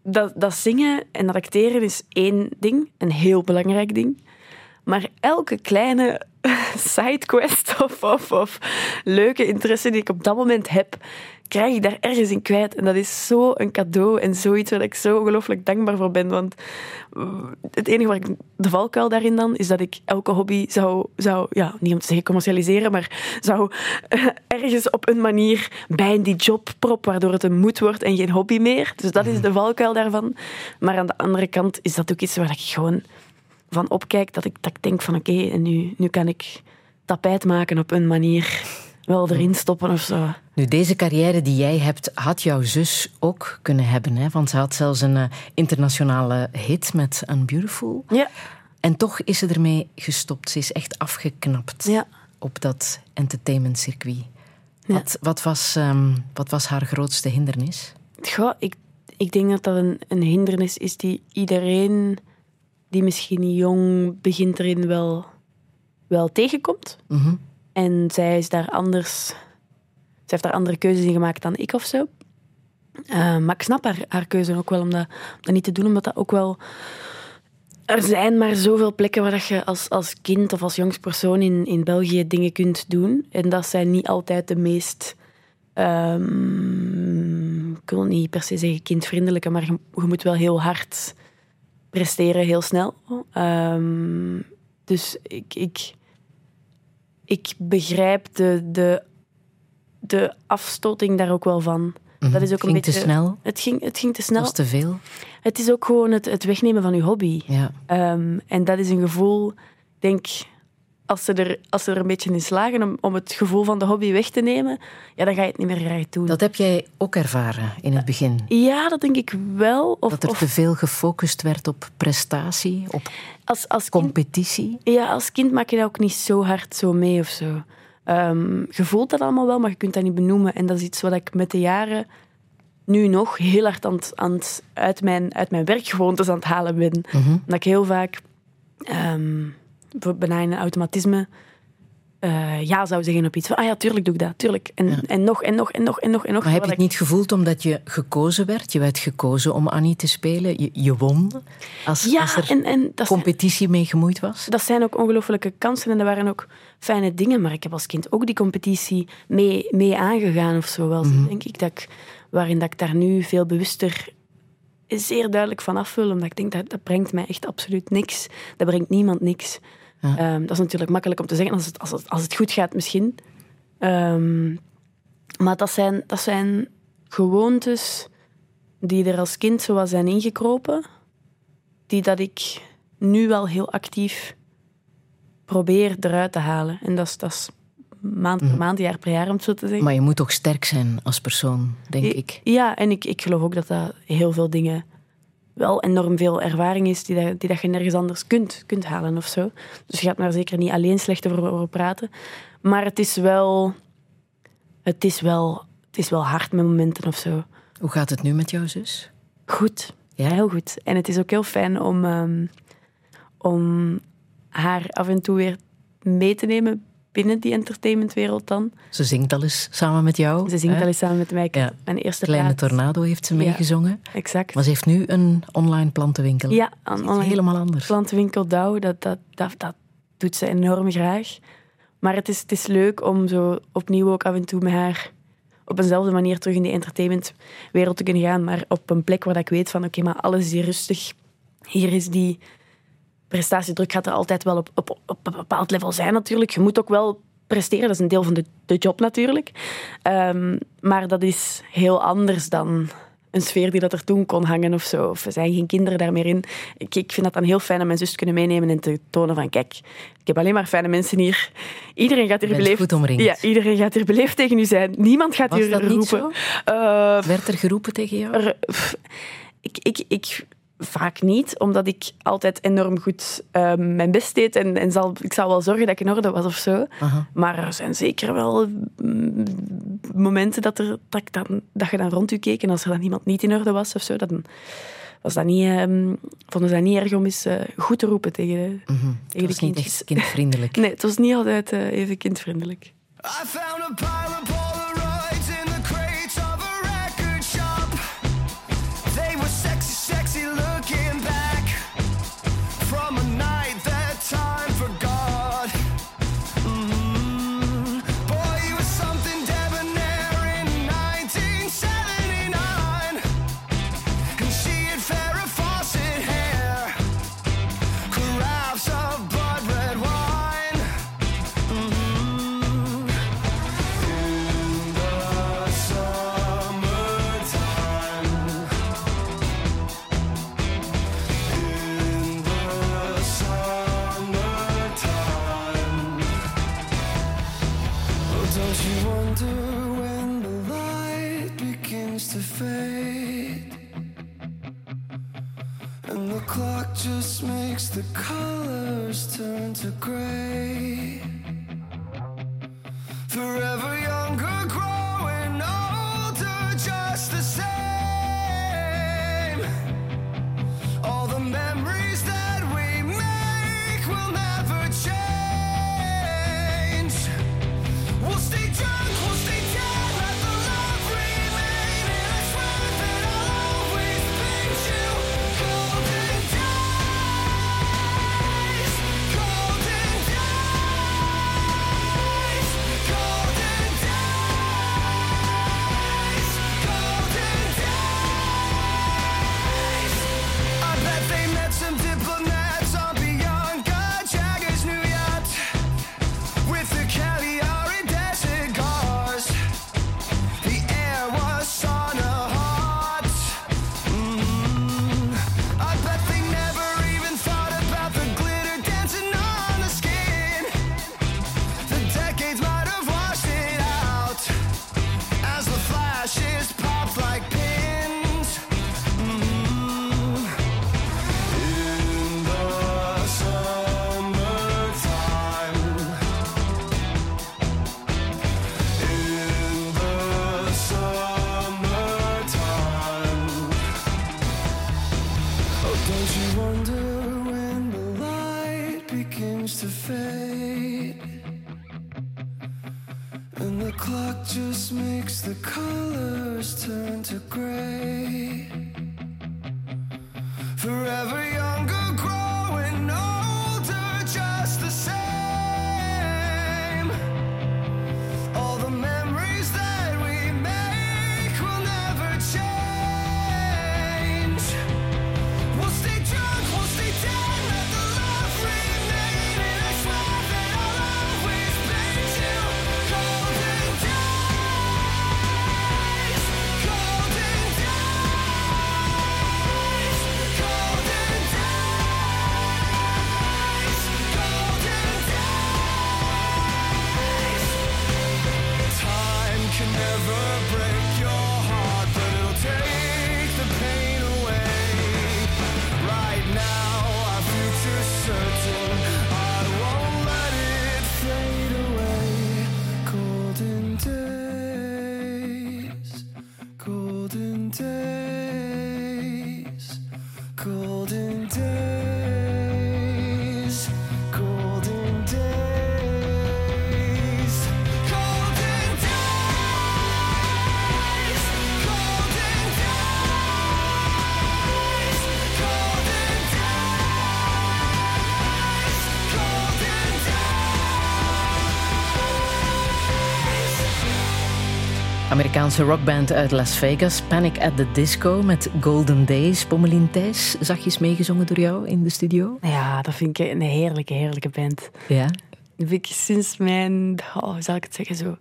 Dat, dat zingen en dat acteren is één ding, een heel belangrijk ding. Maar elke kleine sidequest of, of, of leuke interesse die ik op dat moment heb, krijg ik daar ergens in kwijt. En dat is zo een cadeau en zoiets waar ik zo ongelooflijk dankbaar voor ben. Want uh, het enige waar ik de valkuil daarin dan, is dat ik elke hobby zou, zou ja, niet om te zeggen commercialiseren, maar zou eh, ergens op een manier bij die job prop, waardoor het een moet wordt en geen hobby meer. Dus dat is de valkuil daarvan. Maar aan de andere kant is dat ook iets waar ik gewoon van opkijk, dat ik, dat ik denk van oké, en nu, nu kan ik tapijt maken op een manier, wel erin stoppen of zo. Nu, deze carrière die jij hebt, had jouw zus ook kunnen hebben. Hè? Want ze had zelfs een eh, internationale hit met Unbeautiful. Ja, En toch is ze ermee gestopt. Ze is echt afgeknapt ja. op dat entertainmentcircuit. Ja. Wat, wat, was, ehm, wat was haar grootste hindernis? Goh, ik, ik denk dat dat een, een hindernis is die iedereen die misschien jong begint erin wel, wel tegenkomt. Mhm. En zij is daar anders. Zij heeft daar andere keuzes in gemaakt dan ik of zo. Eh, maar ik snap haar, haar keuze ook wel om dat, om dat niet te doen, omdat dat ook wel. Er zijn maar zoveel plekken waar dat je als, als kind of als jongspersoon in, in België dingen kunt doen. En dat zijn niet altijd de meest. ehm, ik wil niet per se zeggen kindvriendelijke, maar je, je moet wel heel hard presteren, heel snel. Ehm, dus ik, ik, ik begrijp de, de, de afstoting daar ook wel van. Dat is ook een Mhm. Ging beetje... te snel? Het ging, het ging te Dat snel. was te veel. Het is ook gewoon het, het wegnemen van je hobby. Ja. Ehm, en dat is een gevoel, ik denk, als ze er, als ze er een beetje in slagen om, om het gevoel van de hobby weg te nemen, ja, dan ga je het niet meer graag doen. Dat heb jij ook ervaren in het begin. Ja, dat denk ik wel. Of, Dat er of te veel gefocust werd op prestatie, op als, als kind competitie. Ja, als kind maak je dat ook niet zo hard zo mee of zo. Ehm, je voelt dat allemaal wel, maar je kunt dat niet benoemen. En dat is iets wat ik met de jaren nu nog heel hard aan aan uit, mijn, uit mijn werkgewoontes aan het halen ben. Dat ik heel vaak ehm, bijna een automatisme eh, ja zou zeggen op iets. Van, ah ja, tuurlijk doe ik dat, tuurlijk. En, en nog, en nog, en nog, en nog, en nog. Maar heb je het niet gevoeld omdat je gekozen werd? Je werd gekozen om Annie te spelen. Je, je won. Als, Ja, als er en, en dat zijn- competitie mee gemoeid was. dat zijn ook ongelooflijke kansen en dat waren ook fijne dingen. Maar ik heb als kind ook die competitie mee, mee aangegaan of zo. Wel, denk ik, dat ik, waarin dat ik daar nu veel bewuster zeer duidelijk van af wil. Omdat ik denk, dat, dat brengt mij echt absoluut niks. Dat brengt niemand niks. Ehm, dat is natuurlijk makkelijk om te zeggen als het, als het, als het goed gaat misschien. Ehm, maar dat zijn, dat zijn gewoontes die er als kind zo zijn ingekropen. Die dat ik nu wel heel actief probeer eruit te halen. En dat is, dat is maand per maand, jaar per jaar, om het zo te zeggen. Maar je moet ook sterk zijn als persoon, denk ik. Ja, en ik, ik geloof ook dat dat heel veel dingen wel enorm veel ervaring is die, dat, die dat je nergens anders kunt, kunt halen of zo. Dus je gaat daar zeker niet alleen slecht over, over praten. Maar het is wel... Het is wel, het is wel hard met momenten of zo. Hoe gaat het nu met jouw zus? Goed. Ja, heel goed. En het is ook heel fijn om, ehm, om haar af en toe weer mee te nemen binnen die entertainmentwereld dan. Ze zingt al eens samen met jou. Ze zingt hè? al eens samen met mij. Ja. Mijn eerste Kleine plaat. Tornado heeft ze Ja. meegezongen. Exact. Maar ze heeft nu een online plantenwinkel. Ja, Dat is een online helemaal anders. plantenwinkel Douw, dat, dat, dat, dat doet ze enorm graag. Maar het is, het is leuk om zo opnieuw ook af en toe met haar op eenzelfde manier terug in die entertainmentwereld te kunnen gaan, maar op een plek waar ik weet van oké, maar alles is hier rustig. Hier is die prestatiedruk gaat er altijd wel op, op, op een bepaald level zijn natuurlijk. Je moet ook wel presteren, dat is een deel van de, de job natuurlijk. Ehm, maar dat is heel anders dan een sfeer die dat er toen kon hangen of zo. Of er zijn geen kinderen daar meer in. Ik, ik vind dat dan heel fijn om mijn zus te kunnen meenemen en te tonen van kijk, ik heb alleen maar fijne mensen hier. Iedereen gaat hier beleefd... goed omringd. Ja, iedereen gaat hier beleefd tegen u zijn. Niemand gaat Was hier dat roepen. niet zo? Eh, Werd er geroepen tegen jou? er- pff, ik, ik, ik vaak niet, omdat ik altijd enorm goed eh, mijn best deed en, en zal, ik zal wel zorgen dat ik in orde was of zo. Aha. Maar er zijn zeker wel mm, momenten dat, er, dat, ik dan, dat je dan rond u keek en als er dan iemand niet in orde was of zo, dan was dat niet, ehm, vonden ze dat niet erg om eens eh, goed te roepen tegen de, Het tegen was niet kindjes. echt kindvriendelijk. Nee, het was niet altijd eh, even kindvriendelijk. I found a the colors turn to gray. Amerikaanse rockband uit Las Vegas, Panic at the Disco met Golden Days. Pommelien Thijs, zachtjes meegezongen door jou in de studio. Ja, dat vind ik een heerlijke, heerlijke band. Ja. Dat vind ik sinds mijn, oh, hoe zal ik het zeggen, zo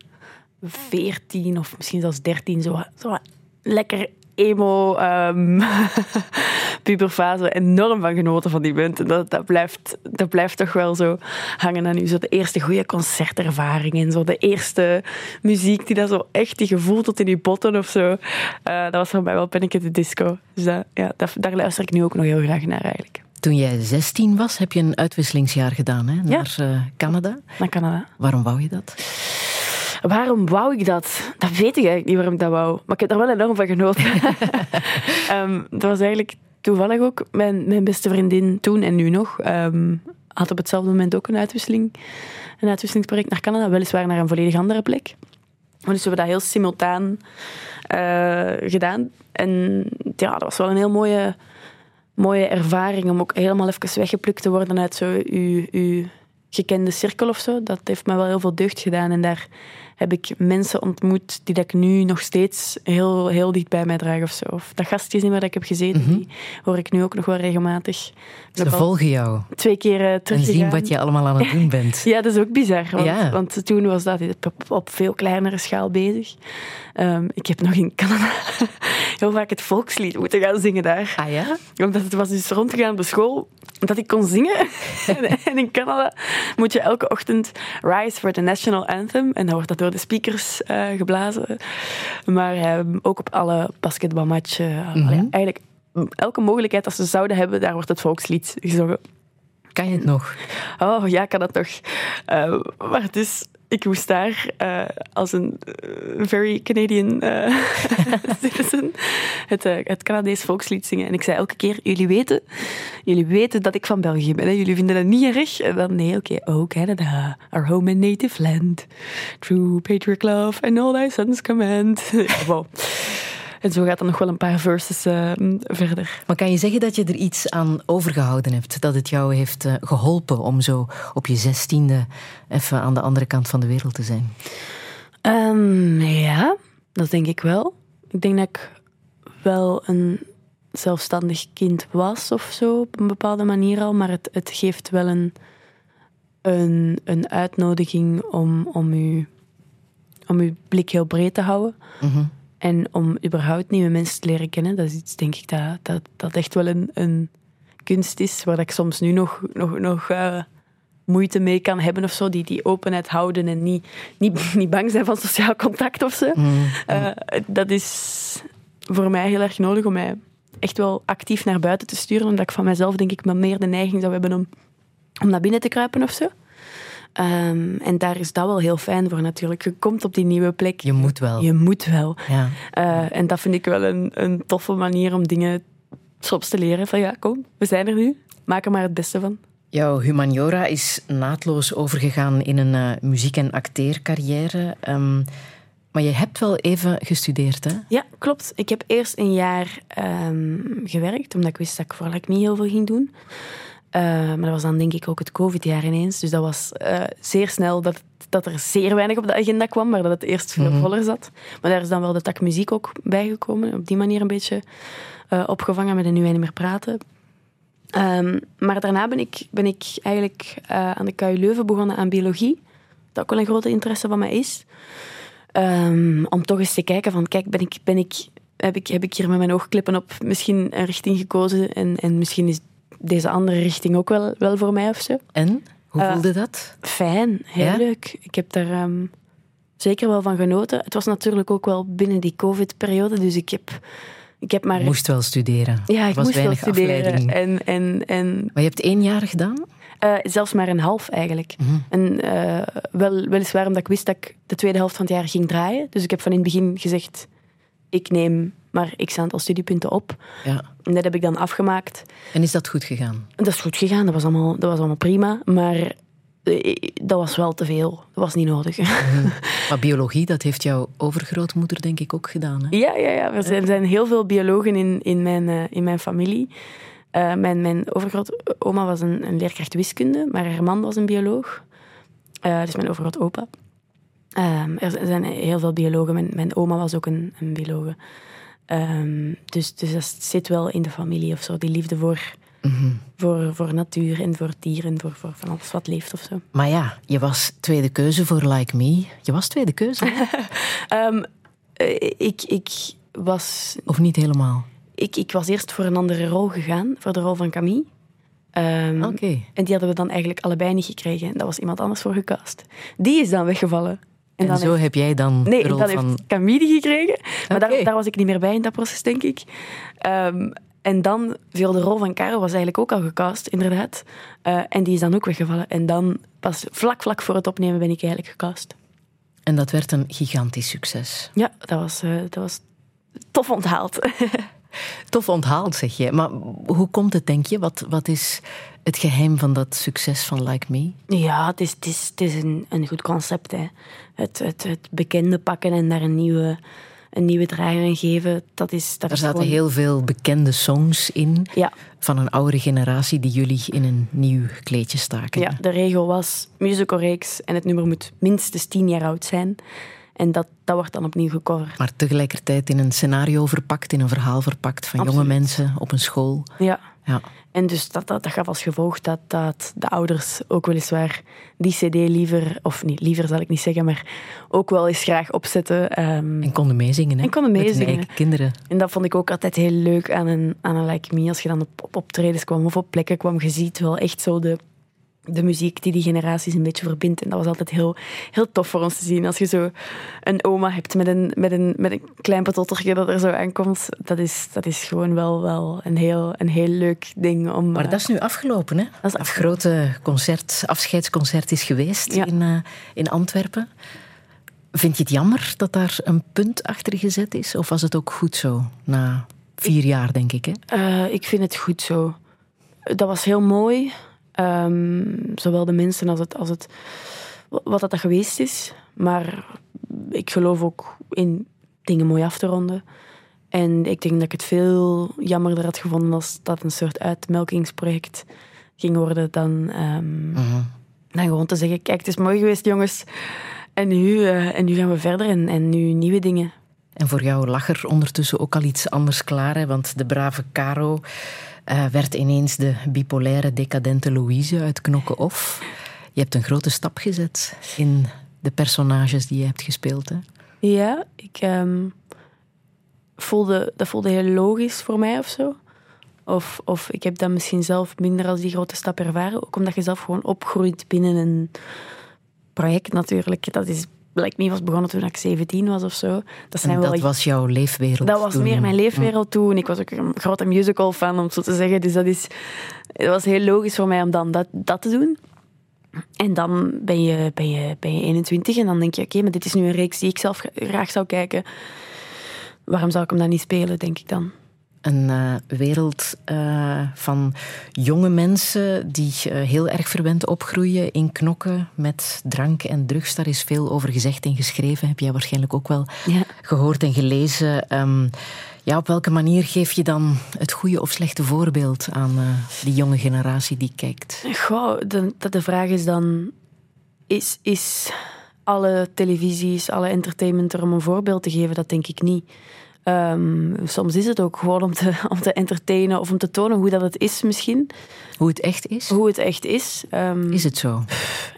14 of misschien zelfs 13, zo, zo lekker emo ehm puberfase enorm van genoten van die band. En dat, dat, blijft, dat blijft toch wel zo hangen aan u. Zo de eerste goede concertervaring en zo de eerste muziek die dat zo echt die gevoel tot in je botten of zo. Eh, dat was voor mij wel Panic at the Disco. Dus dat, ja, dat, daar luister ik nu ook nog heel graag naar eigenlijk. Toen jij 16 was, heb je een uitwisselingsjaar gedaan hè? naar eh, Canada. Naar Canada. Waarom wou je dat? Waarom wou ik dat? Dat weet ik eigenlijk niet waarom ik dat wou. Maar ik heb er wel enorm van genoten. Ehm, dat was eigenlijk toevallig ook mijn, mijn beste vriendin toen en nu nog. ehm, had op hetzelfde moment ook een uitwisseling. Een uitwisselingsproject naar Canada. Weliswaar naar een volledig andere plek. Dus we hebben dat heel simultaan eh, gedaan. En ja, dat was wel een heel mooie, mooie ervaring om ook helemaal even weggeplukt te worden uit zo uw, uw gekende cirkel of zo. Dat heeft me wel heel veel deugd gedaan. En daar heb ik mensen ontmoet die dat ik nu nog steeds heel, heel dicht bij mij draag of zo. Of dat gastgezin waar ik heb gezeten, die hoor ik nu ook nog wel regelmatig. Ze volgen jou twee keer uh, en teruggegaan. zien wat je allemaal aan het doen bent. Ja, dat is ook bizar. Want, Ja. want toen was dat op, op veel kleinere schaal bezig. Ehm, ik heb nog in Canada heel vaak het volkslied moeten gaan zingen daar. Ah ja? Omdat het was dus rondgegaan op de school dat ik kon zingen. en, in Canada moet je elke ochtend rise for the national anthem. En dan wordt dat door de speakers eh, geblazen. Maar ehm, ook op alle basketbalmatchen. allee, eigenlijk elke mogelijkheid dat ze zouden hebben, daar wordt het volkslied gezongen. Kan je het nog? Oh ja, kan dat toch. Eh, maar dus, ik moest daar eh, als een eh, very Canadian eh, citizen het, het Canadees volkslied zingen. En ik zei elke keer, jullie weten, jullie weten dat ik van België ben. Hè? Jullie vinden dat niet erg? En dan, nee, oké, oh Canada, our home and native land. True patriot love and all thy sons command. En zo gaat dan nog wel een paar verses eh, verder. Maar kan je zeggen dat je er iets aan overgehouden hebt? Dat het jou heeft eh, geholpen om zo op je zestiende even aan de andere kant van de wereld te zijn? Ehm, ja, dat denk ik wel. Ik denk dat ik wel een zelfstandig kind was of zo, op een bepaalde manier al. Maar het, het geeft wel een, een, een uitnodiging om, om, uw, om uw blik heel breed te houden. En om überhaupt nieuwe mensen te leren kennen. Dat is iets, denk ik, dat, dat, dat echt wel een, een kunst is. Waar ik soms nu nog, nog, nog eh, moeite mee kan hebben of zo. Die, die openheid houden en niet, niet, niet bang zijn van sociaal contact of zo. Eh, dat is voor mij heel erg nodig om mij echt wel actief naar buiten te sturen. Omdat ik van mezelf denk ik wel meer de neiging zou hebben om, om naar binnen te kruipen of zo. Ehm, en daar is dat wel heel fijn voor natuurlijk. Je komt op die nieuwe plek. Je moet wel. Je moet wel. Ja. Eh, en dat vind ik wel een, een toffe manier om dingen soms te leren. Van ja, kom, we zijn er nu. Maak er maar het beste van. Jouw humaniora is naadloos overgegaan in een eh, muziek- en acteercarrière. Ehm, Maar je hebt wel even gestudeerd, hè? Ja, klopt. Ik heb eerst een jaar ehm, gewerkt, omdat ik wist dat ik vooral niet heel veel ging doen. Eh, maar dat was dan denk ik ook het COVID-jaar ineens. Dus dat was eh, zeer snel dat, dat er zeer weinig op de agenda kwam, maar dat het eerst veel voller zat. Maar daar is dan wel de tak muziek ook bijgekomen. Op die manier een beetje eh, opgevangen met een Nu Wij Niet Meer Praten. Ehm, maar daarna ben ik, ben ik eigenlijk aan de KU Leuven begonnen aan biologie. Dat ook wel een grote interesse van mij is. Ehm, om toch eens te kijken van, kijk, ben ik, ben ik, heb, ik, heb ik hier met mijn oogklippen op misschien een richting gekozen en, en misschien is deze andere richting ook wel, wel voor mij of zo. En? Hoe Eh, voelde dat? Fijn, heel Ja? leuk. Ik heb daar ehm, zeker wel van genoten. Het was natuurlijk ook wel binnen die COVID-periode, dus ik heb, ik heb maar... Moest wel studeren. ja, ik was moest wel studeren. afleiding. En, en, en Maar je hebt één jaar gedaan? eh, zelfs maar een half eigenlijk. Mhm. En eh, wel, weliswaar omdat ik wist dat ik de tweede helft van het jaar ging draaien. Dus ik heb van in het begin gezegd, ik neem maar x aantal studiepunten op. Ja. En dat heb ik dan afgemaakt. En is dat goed gegaan? Dat is goed gegaan, dat was allemaal, dat was allemaal prima. Maar eh, dat was wel te veel. Dat was niet nodig. Maar biologie, dat heeft jouw overgrootmoeder denk ik ook gedaan. Hè? Ja, ja, ja. Er zijn, er zijn heel veel biologen in, in, mijn, eh, in mijn familie. Eh, mijn, mijn overgrootoma was een, een leerkracht wiskunde, maar haar man was een bioloog. Dus mijn overgrootopa. Ehm er zijn heel veel biologen. Mijn, mijn oma was ook een, een biologe. Ehm, dus, dus dat zit wel in de familie of zo, die liefde voor, Mhm. voor, voor natuur en voor dieren, voor, voor van alles wat leeft of zo. Maar ja, je was tweede keuze voor Like Me. Je was tweede keuze? Ehm, eh, ik, ik was of niet helemaal? ik, ik was eerst voor een andere rol gegaan, voor de rol van Camille. Oké. En die hadden we dan eigenlijk allebei niet gekregen. Daar was iemand anders voor gecast. Die is dan weggevallen. En, zo heeft, heb jij dan nee, de rol dan van... heeft Camille gekregen. Maar daar, daar was ik niet meer bij in dat proces, denk ik. Ehm, en dan viel de rol van Caro was eigenlijk ook al gecast, inderdaad. Eh, en die is dan ook weggevallen. En dan pas vlak, vlak voor het opnemen ben ik eigenlijk gecast. En dat werd een gigantisch succes. Ja, dat was, eh, dat was tof onthaald. Tof onthaald, zeg je. Maar hoe komt het, denk je? Wat, wat is het geheim van dat succes van Like Me? Ja, het is, het is, het is een, een goed concept. Hè. Het, het, het bekende pakken en daar een nieuwe, een nieuwe draai aan geven, dat is, dat Er zaten gewoon- heel veel bekende songs in Ja, van een oudere generatie die jullie in een nieuw kleedje staken. ja, de regel was musicalreeks en het nummer moet minstens tien jaar oud zijn. En dat, dat wordt dan opnieuw gecoverd. Maar tegelijkertijd in een scenario verpakt, in een verhaal verpakt van jonge mensen op een school. Ja. Ja. En dus dat, dat, dat gaf als gevolg dat, dat de ouders ook weliswaar die cd liever, of niet liever zal ik niet zeggen, maar ook wel eens graag opzetten. ehm, En konden meezingen, hè? En konden meezingen. kinderen. En dat vond ik ook altijd heel leuk aan een, aan een Like Me. Als je dan op, op optredens kwam of op plekken kwam, je ziet wel echt zo de, de muziek die die generaties een beetje verbindt. En dat was altijd heel, heel tof voor ons te zien. Als je zo een oma hebt met een, met een, met een klein patottertje dat er zo aankomt. Dat is, dat is gewoon wel, wel een, heel, een heel leuk ding om... Maar eh, dat is nu afgelopen, hè? is Het grote concert, afscheidsconcert is geweest Ja. in, eh, in Antwerpen. Vind je het jammer dat daar een punt achter gezet is? Of was het ook goed zo? Na vier jaar, denk ik, hè? Eh, ik vind het goed zo. Dat was heel mooi. Ehm, zowel de mensen als het, als het wat dat, dat geweest is. Maar ik geloof ook in dingen mooi af te ronden. En ik denk dat ik het veel jammerder had gevonden als dat een soort uitmelkingsproject ging worden dan, ehm, dan gewoon te zeggen, kijk, het is mooi geweest, jongens. En nu, eh, en nu gaan we verder en, en nu nieuwe dingen. En voor jou lag er ondertussen ook al iets anders klaar, hè? want de brave Caro eh, werd ineens de bipolaire decadente Louise uit Knokken Off. Je hebt een grote stap gezet in de personages die je hebt gespeeld. Hè? Ja, ik ehm, voelde, dat voelde heel logisch voor mij of zo. Of, of ik heb dat misschien zelf minder als die grote stap ervaren. Ook omdat je zelf gewoon opgroeit binnen een project natuurlijk. Dat is, Like Me was begonnen toen ik 17 was of zo. Dat, zijn En wel dat was jouw leefwereld. dat was toen. meer mijn leefwereld toen. Ik was ook een grote musical fan, om het zo te zeggen. Dus dat, is, het was heel logisch voor mij om dan dat, dat te doen. En dan ben je, ben, je, ben je 21 en dan denk je... Oké, maar dit is nu een reeks die ik zelf graag zou kijken. Waarom zou ik hem dan niet spelen, denk ik dan. Een eh, wereld eh, van jonge mensen die eh, heel erg verwend opgroeien in knokken met drank en drugs. Daar is veel over gezegd en geschreven. Heb jij waarschijnlijk ook wel Ja. gehoord en gelezen. Ehm, ja, op welke manier geef je dan het goede of slechte voorbeeld aan die jonge generatie die kijkt? Goh, de, dat de vraag is dan: is, is alle televisies, alle entertainment er om een voorbeeld te geven? Dat denk ik niet. Ehm, soms is het ook gewoon om te, om te entertainen of om te tonen hoe dat het is, misschien. Hoe het echt is? Hoe het echt is. Ehm, Is het zo?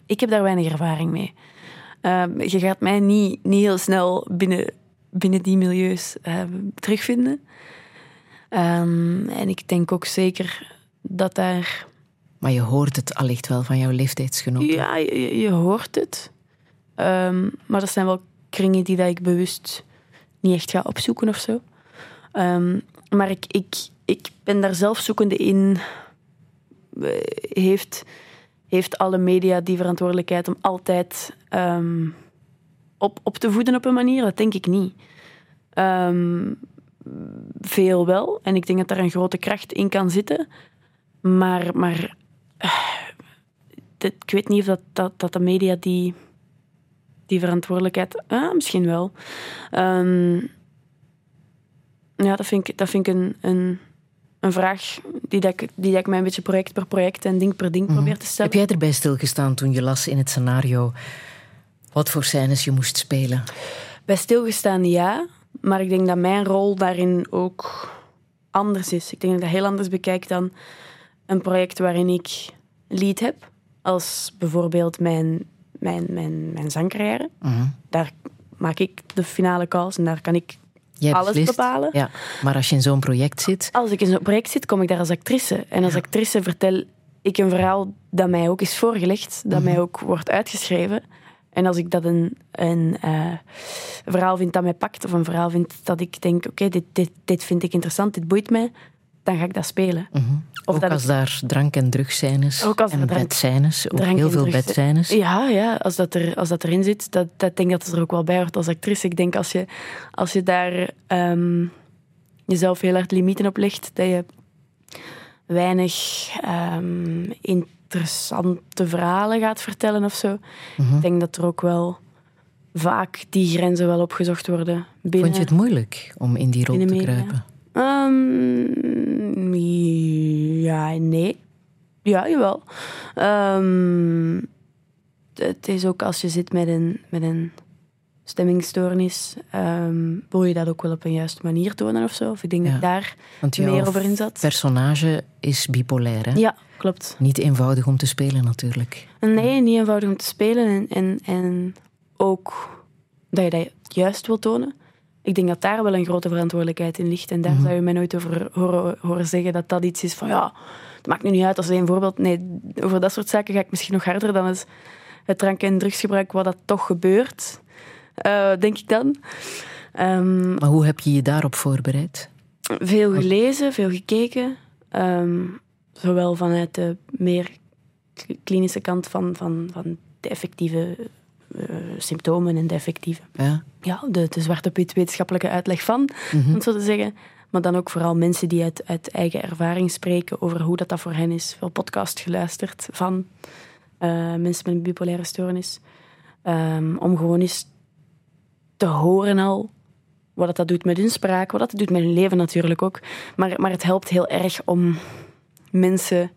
Ik heb daar weinig ervaring mee. Ehm, je gaat mij niet, niet heel snel binnen, binnen die milieus terugvinden. En ik denk ook zeker dat daar Maar je hoort het allicht wel van jouw leeftijdsgenoten. Ja, je, je hoort het. Maar dat zijn wel kringen die dat ik bewust niet echt ga opzoeken of zo. Ehm, maar ik, ik, ik ben daar zelf zoekende in. Eh, Heeft, heeft alle media die verantwoordelijkheid om altijd ehm, op, op te voeden op een manier? Dat denk ik niet. Ehm, veel wel. En ik denk dat daar een grote kracht in kan zitten. Maar, maar dit- ik weet niet of dat, dat, dat de media die, die verantwoordelijkheid... Ah, misschien wel. Ehm, ja, dat vind ik, dat vind ik een, een, een vraag die, dat ik, die dat ik mij een beetje project per project en ding per ding probeer te stellen. Heb jij erbij stilgestaan toen je las in het scenario wat voor scènes je moest spelen? Bij stilgestaan ja, maar ik denk dat mijn rol daarin ook anders is. Ik denk dat ik dat heel anders bekijk dan een project waarin ik lead heb. Als bijvoorbeeld mijn, mijn, mijn, mijn zangcarrière. Mhm. Daar maak ik de finale calls en daar kan ik Jij alles beslist. bepalen. Ja, maar als je in zo'n project zit, Als ik in zo'n project zit, kom ik daar als actrice. En als actrice vertel ik een verhaal dat mij ook is voorgelegd, dat mij ook wordt uitgeschreven. En als ik dat een, een eh, verhaal vind dat mij pakt, of een verhaal vind dat ik denk, oké, dit, dit, dit vind ik interessant, dit boeit mij, dan ga ik dat spelen. Of ook dat als ik- daar drank- en drugscènes Ook als er en drank- bedscènes, ook drank heel veel drugs- bedscènes. Ja, ja als, dat er, als dat erin zit, dat, dat denk ik dat het er ook wel bij hoort als actrice. Ik denk als je, als je daar ehm, jezelf heel hard limieten op legt, dat je weinig ehm, interessante verhalen gaat vertellen of zo. Mhm. Ik denk dat er ook wel vaak die grenzen wel opgezocht worden binnen. Vond je het moeilijk om in die rol te kruipen? Ehm, ja, nee. Ja, jawel. Ehm, het is ook als je zit met een, met een stemmingstoornis, ehm, wil je dat ook wel op een juiste manier tonen of zo. Of ik denk Ja. dat daar meer over in zat. personage is bipolair, hè? Ja, klopt. Niet eenvoudig om te spelen natuurlijk. Nee, niet eenvoudig om te spelen en, en, en ook dat je dat juist wil tonen. Ik denk dat daar wel een grote verantwoordelijkheid in ligt. En daar zou je mij nooit over horen, horen zeggen dat dat iets is van ja, het maakt nu niet uit als een voorbeeld. Nee, over dat soort zaken ga ik misschien nog harder dan het, het drank- en drugsgebruik, wat dat toch gebeurt, eh, denk ik dan. Ehm, Maar hoe heb je je daarop voorbereid? veel gelezen, veel gekeken. Ehm, zowel vanuit de meer kl- klinische kant van, van, van de effectieve symptomen en de effectieve, Ja? ja, de, de zwarte op wit wetenschappelijke uitleg van, om het zo te zeggen. Maar dan ook vooral mensen die uit, uit eigen ervaring spreken over hoe dat, dat voor hen is. Veel podcast geluisterd van eh, mensen met een bipolaire stoornis. Ehm, om gewoon eens te horen al wat dat, dat doet met hun spraak, wat dat doet met hun leven natuurlijk ook. Maar, maar het helpt heel erg om mensen,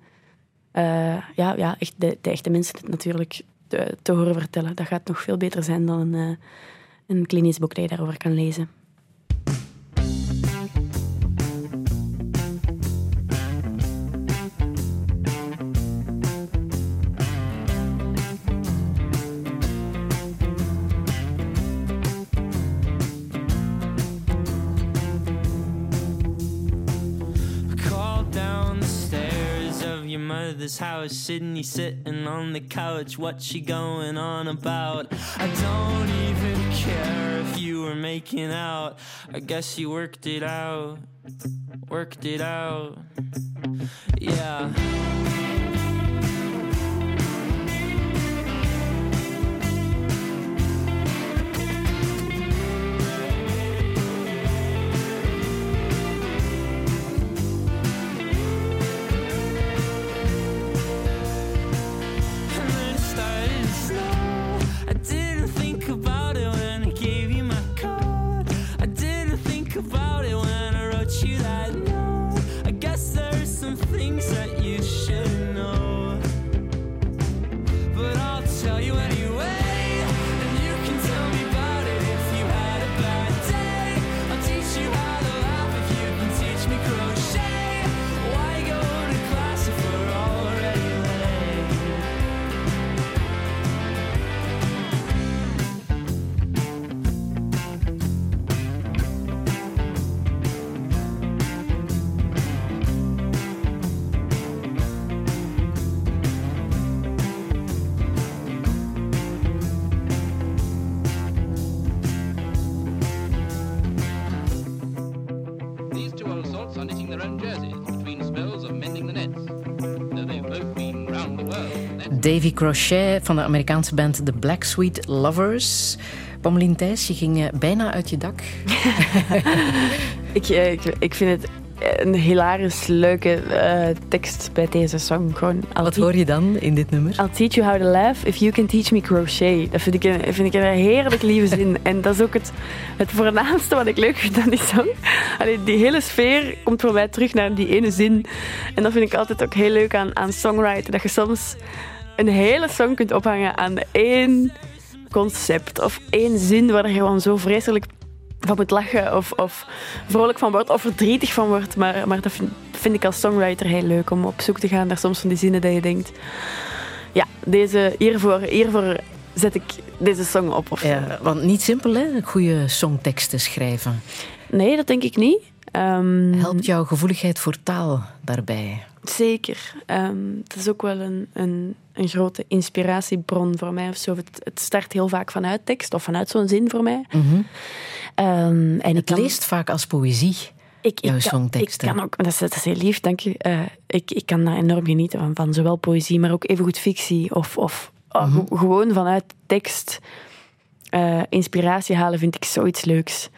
eh, ja, ja echt de, de echte mensen het natuurlijk te, te horen vertellen. Dat gaat nog veel beter zijn dan een, eh, een klinisch boek dat je daarover kan lezen. House, Sydney sitting on the couch. What's she going on about? I don't even care if you were making out. I guess you worked it out, worked it out. Yeah. Davy Crochet van de Amerikaanse band The Black Sweet Lovers. Pommelien Thijs, je ging eh, bijna uit je dak. Ik, eh, ik, ik vind het een hilarisch leuke eh, tekst bij deze song. Gewoon, Wat hoor je dan in dit nummer? I'll teach you how to laugh if you can teach me crochet. Dat vind ik een, vind ik een heerlijk lieve zin. En dat is ook het, het voornaamste wat ik leuk vind aan die song. Allee, die hele sfeer komt voor mij terug naar die ene zin. En dat vind ik altijd ook heel leuk aan, aan songwriten. Dat je soms een hele song kunt ophangen aan één concept of één zin waar je gewoon zo vreselijk van moet lachen of, of vrolijk van wordt of verdrietig van wordt. Maar, maar dat vind, vind ik als songwriter heel leuk om op zoek te gaan naar soms van die zinnen dat je denkt... Ja, deze, hiervoor, hiervoor zet ik deze song op. Of. Ja, want niet simpel, hè? Goede songteksten schrijven. Nee, dat denk ik niet. Ehm, Helpt jouw gevoeligheid voor taal daarbij? Zeker. Ehm, het is ook wel een, een, een grote inspiratiebron voor mij. Of zo. Het, het start heel vaak vanuit tekst of vanuit zo'n zin voor mij. Ehm, en ik Het kan- leest vaak als poëzie. ik, jouw ik kan. Ik kan ook, dat is, dat is heel lief, dank je. Eh, ik, ik kan daar enorm genieten van, van zowel poëzie, maar ook evengoed fictie. Of, of oh, ge- gewoon vanuit tekst eh, inspiratie halen vind ik zoiets leuks.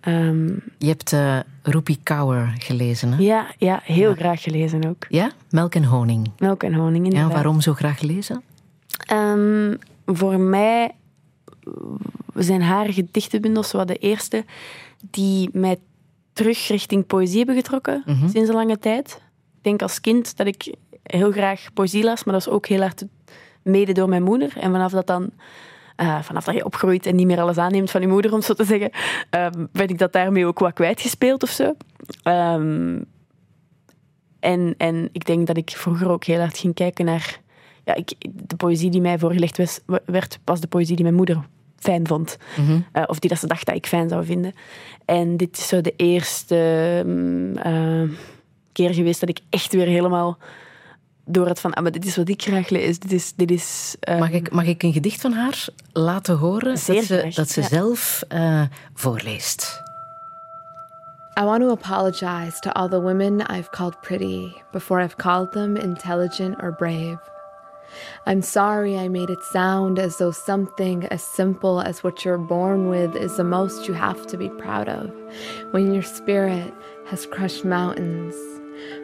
Ehm, Je hebt eh Rupi Kaur gelezen, hè? ja, ja, heel graag gelezen ook. Ja? Melk en honing. Melk en honing, Ja, inderdaad. waarom zo graag gelezen? Ehm, voor mij zijn haar gedichtenbundels wat de eerste die mij terug richting poëzie hebben getrokken sinds een lange tijd. Ik denk als kind dat ik heel graag poëzie las, maar dat is ook heel hard mede door mijn moeder. En vanaf dat dan, eh, vanaf dat je opgroeit en niet meer alles aanneemt van je moeder, om zo te zeggen, ben ik dat daarmee ook wat kwijtgespeeld of zo. Ehm, en, en ik denk dat ik vroeger ook heel hard ging kijken naar... Ja, ik, de poëzie die mij voorgelegd was, werd, was de poëzie die mijn moeder fijn vond. Eh, of die dat ze dacht dat ik fijn zou vinden. En dit is zo de eerste mm, eh, keer geweest dat ik echt weer helemaal door het van... Ah, maar dit is wat ik graag lees. Dit is... Dit is eh, Mag ik, mag ik een gedicht van haar laten horen? Zeer dat ze, dat ze ja. zelf eh, voorleest. I want to apologize to all the women I've called pretty before I've called them intelligent or brave. I'm sorry I made it sound as though something as simple as what you're born with is the most you have to be proud of, when your spirit has crushed mountains.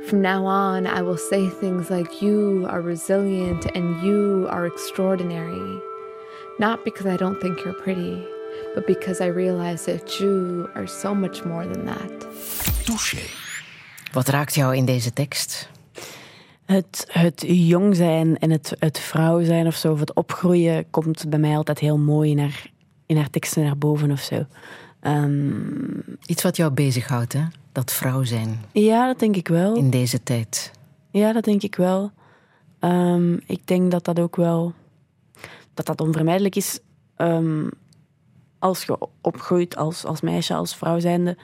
From now on, I will say things like, You are resilient and you are extraordinary. Not because I don't think you're pretty, but because I realize that you are so much more than that. Touché. Wat raakt jou in deze tekst? Het, het jong zijn en het, het vrouw zijn of zo, of het opgroeien, komt bij mij altijd heel mooi naar, in haar teksten naar boven of zo. Ehm, Iets wat jou bezighoudt, hè? Dat vrouw zijn ja, dat denk ik wel. in deze tijd. Ja, dat denk ik wel. Ehm, ik denk dat dat ook wel... Dat dat onvermijdelijk is ehm, als je opgroeit als, als meisje, als vrouw zijnde.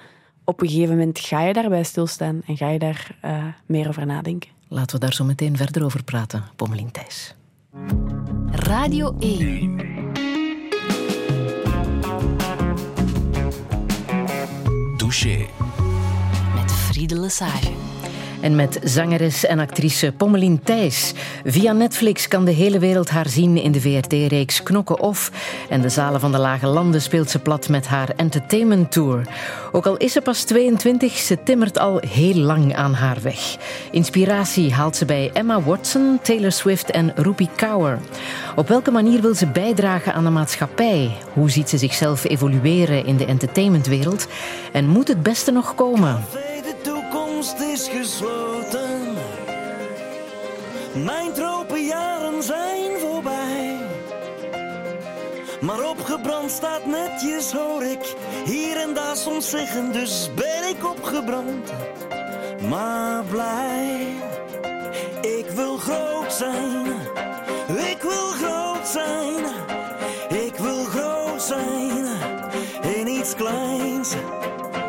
Op een gegeven moment ga je daarbij stilstaan en ga je daar eh, meer over nadenken. Laten we daar zo meteen verder over praten, Pommelien Thijs. Radio 1. Met Friede Lesage. En met zangeres en actrice Pommelien Thijs. Via Netflix kan de hele wereld haar zien in de VRT-reeks Knokken Off. En de zalen van de Lage Landen speelt ze plat met haar entertainment tour. Ook al is ze pas 22, ze timmert al heel lang aan haar weg. Inspiratie haalt ze bij Emma Watson, Taylor Swift en Rupi Kaur. Op welke manier wil ze bijdragen aan de maatschappij? Hoe ziet ze zichzelf evolueren in de entertainmentwereld? En moet het beste nog komen? Toekomst is gesloten. Mijn tropenjaren zijn voorbij. Maar opgebrand staat netjes, hoor ik. Hier en daar soms zeggen, dus ben ik opgebrand. Maar blij, ik wil groot zijn.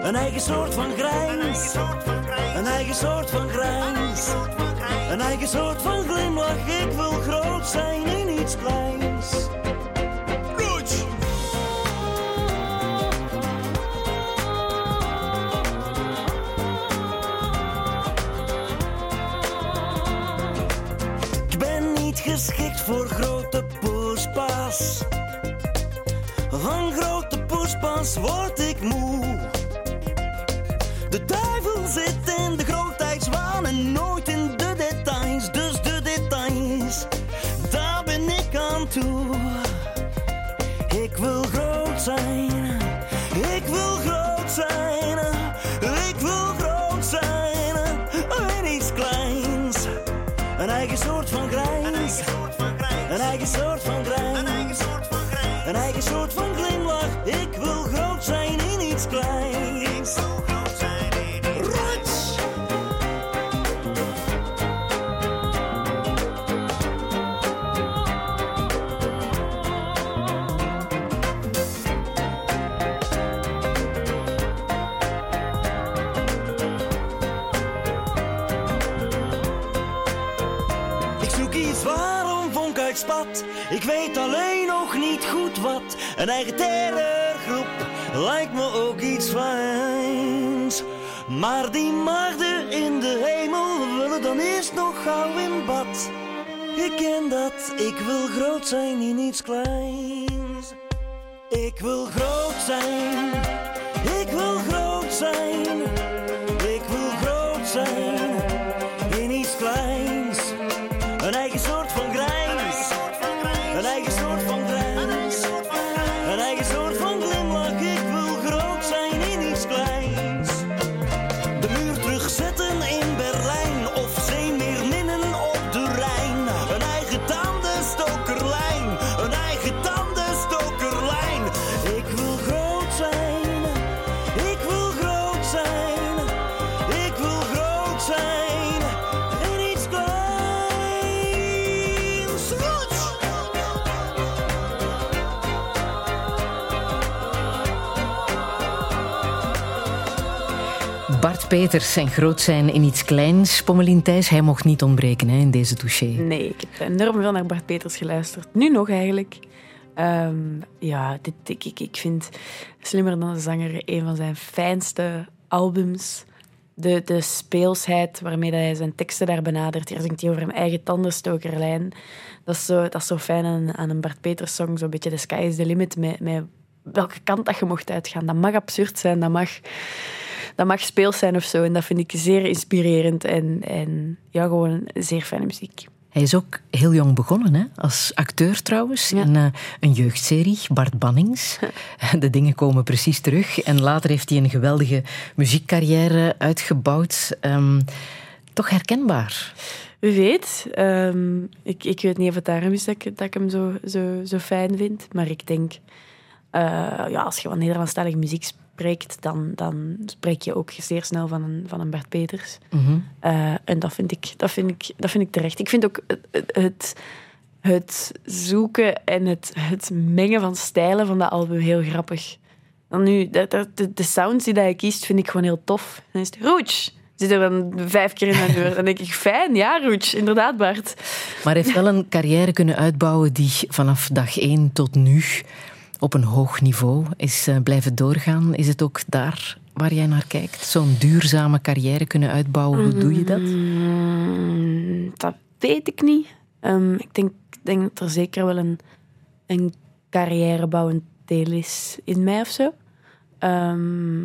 Een eigen soort van grijns. Een eigen soort van grijns. Een eigen soort van glimlach. Ik wil groot zijn in iets kleins. Ik ben niet geschikt voor grote poespas. Van grote poespas word ik moe. De duivel zit in de grootheidswaan en nooit in de details. Dus de details, daar ben ik aan toe. Ik wil groot zijn, ik wil groot zijn, ik wil groot zijn. In iets kleins, een eigen soort van grijns. Een eigen soort van grijns. Een eigen soort van glimlach. Ik wil Ik weet alleen nog niet goed wat. Een eigen terrorgroep lijkt me ook iets fijns. Maar die maagden in de hemel willen dan eerst nog gauw in bad. Ik ken dat, ik wil groot zijn in iets kleins. Ik wil groot zijn, Peters en groot zijn in iets kleins. Pommelien Thijs, hij mocht niet ontbreken hè, in deze touché. Nee, ik heb enorm veel naar Bart Peters geluisterd. Nu nog eigenlijk. Ehm, ja, dit, ik, ik, ik vind Slimmer dan een zanger een van zijn fijnste albums. De, de speelsheid waarmee dat hij zijn teksten daar benadert. Hier zingt hij over een eigen tandenstokerlijn. Dat is zo, dat is zo fijn aan, aan een Bart Peters song. Zo'n beetje the sky is the limit. Met, met welke kant dat je mocht uitgaan. Dat mag absurd zijn. Dat mag, dat mag speels zijn of zo. En dat vind ik zeer inspirerend. En, en ja, gewoon zeer fijne muziek. Hij is ook heel jong begonnen, hè? als acteur trouwens, in eh, een jeugdserie, Bart Bannings. De dingen komen precies terug. En later heeft hij een geweldige muziekcarrière uitgebouwd. Ehm, toch herkenbaar. Wie weet. Ehm, ik, ik weet niet of het daarom is dat ik, dat ik hem zo, zo, zo fijn vind. Maar ik denk, eh, ja, als je van Nederlandstalige muziek spreekt, dan, dan spreek je ook zeer snel van een, van een Bert Peters. Mhm. Eh, en dat vind, ik, dat, vind ik, dat vind ik terecht. Ik vind ook het, het, het zoeken en het, het mengen van stijlen van dat album heel grappig. Dan nu, de, de, de, sounds die hij kiest, vind ik gewoon heel tof. Dan is het Roach. Zit er dan vijf keer in mijn deur. Dan denk ik, fijn, ja, Roach, inderdaad, Bart. Maar hij heeft wel een carrière kunnen uitbouwen die vanaf dag één tot nu op een hoog niveau is eh, blijven doorgaan. Is het ook daar waar jij naar kijkt? Zo'n duurzame carrière kunnen uitbouwen, hoe doe je dat? Mm, dat weet ik niet. Ehm, ik denk, denk dat er zeker wel een, een carrièrebouwend deel is in mij of zo. Ehm,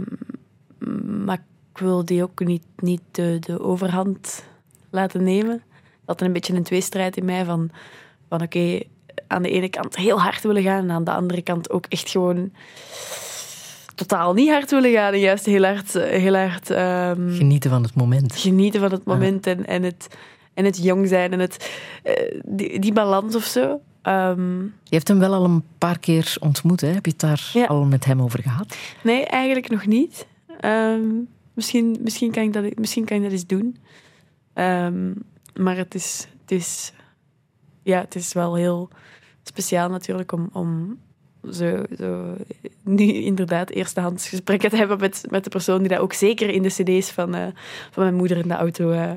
maar ik wil die ook niet, niet de, de overhand laten nemen. Dat er een beetje een tweestrijd in mij van, van oké, aan de ene kant heel hard willen gaan en aan de andere kant ook echt gewoon totaal niet hard willen gaan en juist heel hard, heel hard ehm, Genieten van het moment. genieten van het moment en, en, het, en het jong zijn en het, eh, die, die balans of zo. Ehm, Je hebt hem wel al een paar keer ontmoet, hè? Heb je het daar Ja. al met hem over gehad? nee, eigenlijk nog niet. Ehm, misschien, misschien, kan ik dat, misschien kan ik dat eens doen. Maar het is, het, is, ja, het is wel heel speciaal natuurlijk om, om zo, zo nu inderdaad eerstehands gesprekken te hebben met, met de persoon die dat ook zeker in de cd's van, eh, van mijn moeder in de auto eh,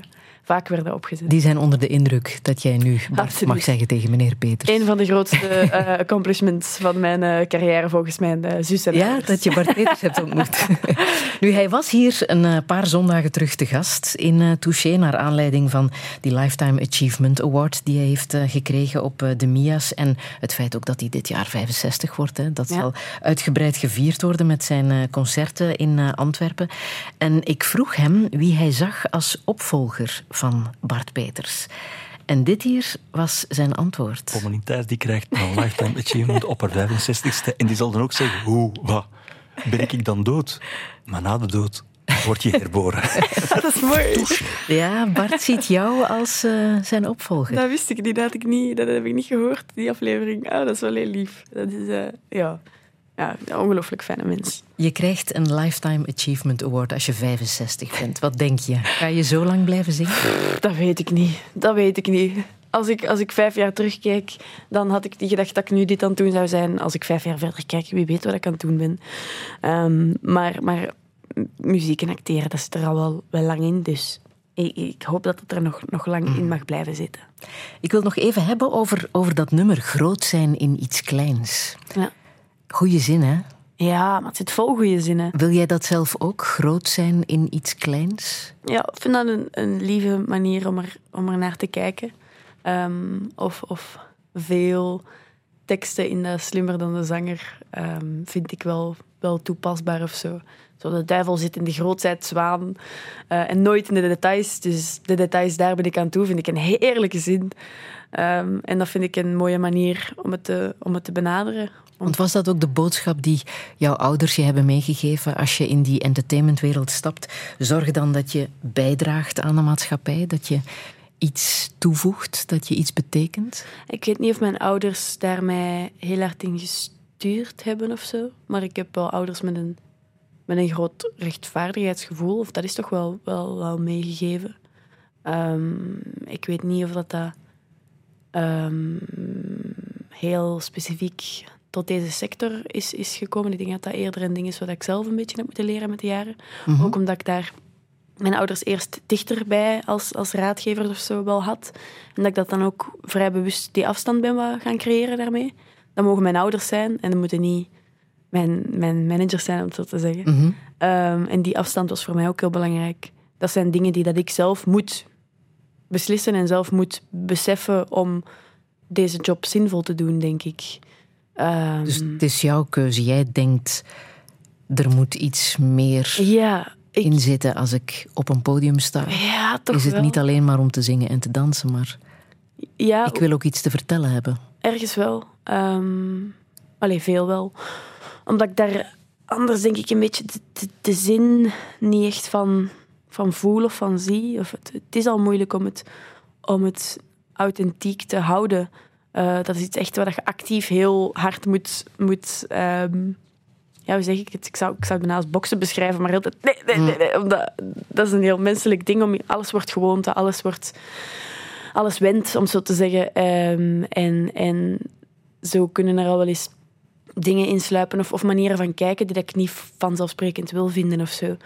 vaak werden opgezet. Die zijn onder de indruk dat jij nu Bart mag zeggen tegen meneer Peters. Een van de grootste eh, accomplishments van mijn eh, carrière volgens mijn eh, zus en Ja, dat je Bart Peters hebt ontmoet. nu, hij was hier een paar zondagen terug te gast in eh Touché, naar aanleiding van die Lifetime Achievement Award die hij heeft gekregen op de MIA's. En het feit ook dat hij dit jaar 65 wordt. Hè, dat Ja. zal uitgebreid gevierd worden met zijn concerten in Antwerpen. En ik vroeg hem wie hij zag als opvolger van Bart Peters. En dit hier was zijn antwoord. Thijs die krijgt een lifetime achievement op haar 65ste. En die zal dan ook zeggen, hoe, wat, ben ik dan dood? Maar na de dood word je herboren. dat is mooi. Ja, Bart ziet jou als eh, zijn opvolger. Dat wist ik niet, dat, had ik niet, dat heb ik niet gehoord, die aflevering. Oh, dat is wel heel lief. Dat is, eh, ja, ja, ongelooflijk fijne mens. Je krijgt een Lifetime Achievement Award als je 65 bent. Wat denk je? Ga je zo lang blijven zingen? Dat weet ik niet. Dat weet ik niet. Als ik, als ik vijf jaar terugkijk, dan had ik niet gedacht dat ik nu dit aan het doen zou zijn. Als ik vijf jaar verder kijk, wie weet wat ik aan het doen ben. Ehm, maar, maar muziek en acteren, dat zit er al wel, wel lang in. Dus ik, ik hoop dat het er nog, nog lang in mag blijven zitten. Ik wil nog even hebben over, over dat nummer groot zijn in iets kleins. Ja. Goeie zin, hè? Ja, maar het zit vol goede zinnen. Wil jij dat zelf ook, groot zijn in iets kleins? Ja, ik vind dat een, een lieve manier om er, om er naar te kijken. Ehm, of, of veel teksten in dat Slimmer dan de zanger ehm, vind ik wel, wel toepasbaar of zo. Zo, de duivel zit in de grootheid zwaan eh, en nooit in de details. Dus de details, daar ben ik aan toe, vind ik een heerlijke zin. Ehm, en dat vind ik een mooie manier om het te, om het te benaderen. Want was dat ook de boodschap die jouw ouders je hebben meegegeven als je in die entertainmentwereld stapt? Zorg dan dat je bijdraagt aan de maatschappij, dat je iets toevoegt, dat je iets betekent? Ik weet niet of mijn ouders daar mij heel hard in gestuurd hebben of zo. Maar ik heb wel ouders met een, met een groot rechtvaardigheidsgevoel. Of dat is toch wel, wel, wel meegegeven. Ehm, ik weet niet of dat, dat ehm, heel specifiek tot deze sector is, is gekomen. Ik denk dat dat eerder een ding is wat ik zelf een beetje heb moeten leren met de jaren. Mhm. Ook omdat ik daar mijn ouders eerst dichterbij als, als raadgever of zo wel had. En dat ik dat dan ook vrij bewust die afstand ben gaan creëren daarmee. Dat mogen mijn ouders zijn en dat moeten niet mijn, mijn managers zijn, om het zo te zeggen. Mhm. Ehm, en die afstand was voor mij ook heel belangrijk. Dat zijn dingen die dat ik zelf moet beslissen en zelf moet beseffen om deze job zinvol te doen, denk ik. Ehm, Dus het is jouw keuze. Jij denkt, er moet iets meer ja, ik, in zitten als ik op een podium sta. ja, toch is het wel. niet alleen maar om te zingen en te dansen, maar Ja, ik wil ook iets te vertellen hebben. Ergens wel. Ehm allee, veel wel. Omdat ik daar anders denk ik een beetje de, de, de zin niet echt van, van voel of van zie. Of het, het is al moeilijk om het, om het authentiek te houden. Eh, dat is iets echt waar je actief heel hard moet... moet ehm, ja, hoe zeg ik het? Ik zou, ik zou het bijna als boksen beschrijven, maar heel nee, nee, nee, omdat, dat is een heel menselijk ding. Om, alles wordt gewoonte, alles wordt alles wendt, om zo te zeggen. Ehm, en, en zo kunnen er al wel eens dingen insluipen of, of manieren van kijken die dat ik niet vanzelfsprekend wil vinden of zo.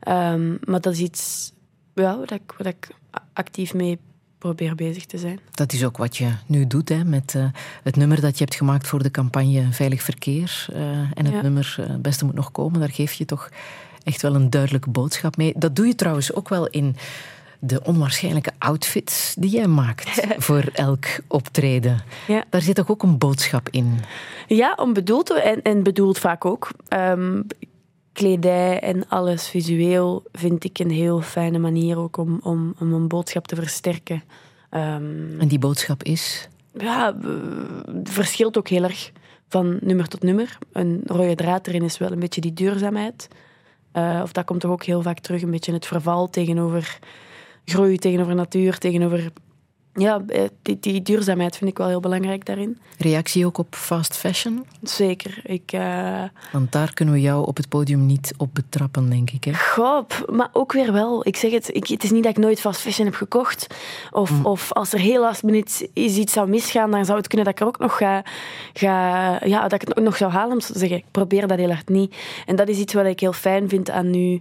Ehm, maar dat is iets ja, waar, ik, ik actief mee probeer bezig te zijn. Dat is ook wat je nu doet hè, met eh, het nummer dat je hebt gemaakt voor de campagne Veilig Verkeer. eh, en het Ja. nummer eh, Beste moet nog komen. Daar geef je toch echt wel een duidelijke boodschap mee. Dat doe je trouwens ook wel in de onwaarschijnlijke outfits die jij maakt voor elk optreden. Ja. Daar zit toch ook een boodschap in? Ja, onbedoeld en, en bedoeld vaak ook. Ehm, kledij en alles visueel vind ik een heel fijne manier ook om, om, om een boodschap te versterken. Ehm, En die boodschap is? ja, eh, verschilt ook heel erg van nummer tot nummer. Een rode draad erin is wel een beetje die duurzaamheid. Eh, of dat komt toch ook heel vaak terug, een beetje het verval tegenover groei, tegenover natuur, tegenover... Ja, eh, die, die duurzaamheid vind ik wel heel belangrijk daarin. Reactie ook op fast fashion? Zeker. Ik, eh, Want daar kunnen we jou op het podium niet op betrappen, denk ik. Hè? Goh, maar ook weer wel. Ik zeg het, ik, het is niet dat ik nooit fast fashion heb gekocht. Of, Mm. of als er heel last minute is iets zou misgaan, dan zou het kunnen dat ik er ook nog ga, ga ja, dat ik het ook nog zou halen, om te zeggen. Ik probeer dat heel hard niet. En dat is iets wat ik heel fijn vind aan nu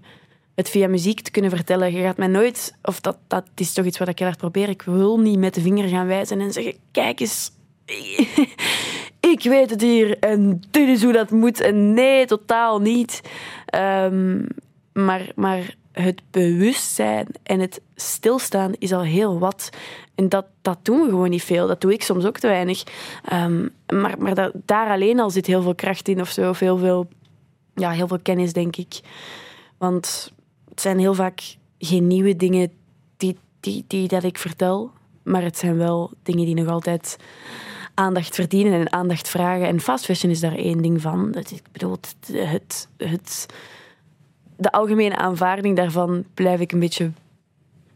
het via muziek te kunnen vertellen. Je gaat mij nooit, of dat, dat is toch iets wat ik heel hard probeer. Ik wil niet met de vinger gaan wijzen en zeggen: kijk eens, ik weet het hier en dit is hoe dat moet. En nee, totaal niet. Ehm, maar, maar het bewustzijn en het stilstaan is al heel wat. En dat, dat doen we gewoon niet veel. Dat doe ik soms ook te weinig. Ehm, maar maar daar alleen al zit heel veel kracht in of zo. Of veel, ja, heel veel kennis, denk ik. Want het zijn heel vaak geen nieuwe dingen die, die, die dat ik vertel. Maar het zijn wel dingen die nog altijd aandacht verdienen en aandacht vragen. En fast fashion is daar één ding van. Dat, ik bedoel, het, het, de algemene aanvaarding daarvan blijf ik een beetje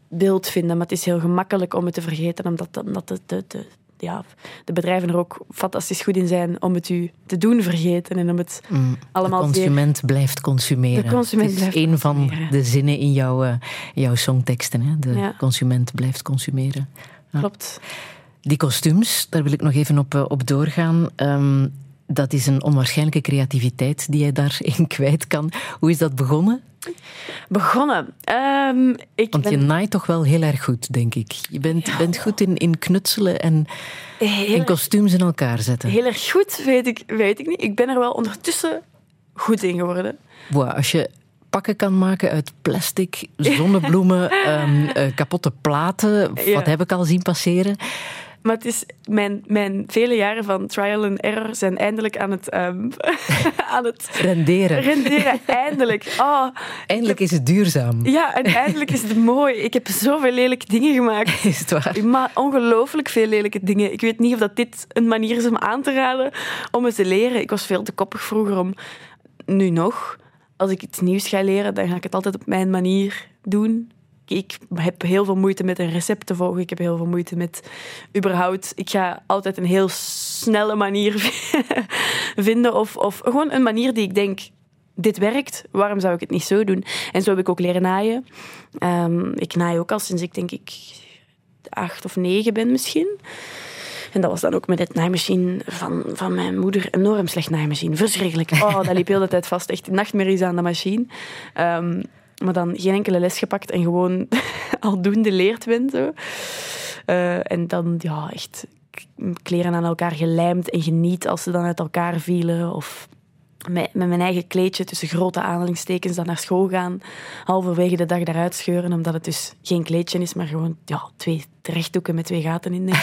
beeld vinden. Maar het is heel gemakkelijk om het te vergeten, omdat, omdat de, de, de, ja, de bedrijven er ook fantastisch goed in zijn om het u te doen vergeten. En om het Mm, allemaal de consument blijft consumeren. De consument Het is blijft een van de zinnen in jouw, eh, jouw songteksten. Hè? De Ja. consument blijft consumeren. Ja. Klopt. Die kostuums, daar wil ik nog even op, eh, op doorgaan. Ehm, dat is een onwaarschijnlijke creativiteit die jij daarin kwijt kan. Hoe is dat begonnen? Begonnen. Ehm, ik Want ben je naait toch wel heel erg goed, denk ik. Je bent, bent goed in, in knutselen en heel, in kostuums in elkaar zetten. heel erg goed, weet ik, weet ik niet. Ik ben er wel ondertussen goed in geworden. Wow, als je pakken kan maken uit plastic, zonnebloemen, ehm, eh, kapotte platen, Ja. wat heb ik al zien passeren? Maar het is mijn, mijn vele jaren van trial and error zijn eindelijk aan het, ehm, aan het Renderen. renderen. Eindelijk. Oh, Eindelijk is het duurzaam. ja, en eindelijk is het mooi. Ik heb zoveel lelijke dingen gemaakt. Is het waar? Maar ongelooflijk veel lelijke dingen. Ik weet niet of dat dit een manier is om aan te raden om het te leren. Ik was veel te koppig vroeger om... Nu nog. Als ik iets nieuws ga leren, dan ga ik het altijd op mijn manier doen. Ik heb heel veel moeite met een recept te volgen. Ik heb heel veel moeite met überhaupt... Ik ga altijd een heel snelle manier vinden. Of, of gewoon een manier die ik denk... Dit werkt, waarom zou ik het niet zo doen? En zo heb ik ook leren naaien. Ehm, ik naai ook al sinds ik denk ik acht of negen ben misschien. En dat was dan ook met het naaimachine van, van mijn moeder. Enorm slecht naaimachine. Verschrikkelijk. Oh, dat liep heel de tijd vast. Echt nachtmerries aan de machine. Ehm, maar dan geen enkele les gepakt en gewoon aldoende leert bent. Zo. Eh, en dan ja, echt kleren aan elkaar gelijmd en geniet als ze dan uit elkaar vielen. Of met, mijn eigen kleedje tussen grote aanhalingstekens dan naar school gaan. Halverwege de dag daaruit scheuren, omdat het dus geen kleedje is, maar gewoon ja, twee rechtdoeken met twee gaten in.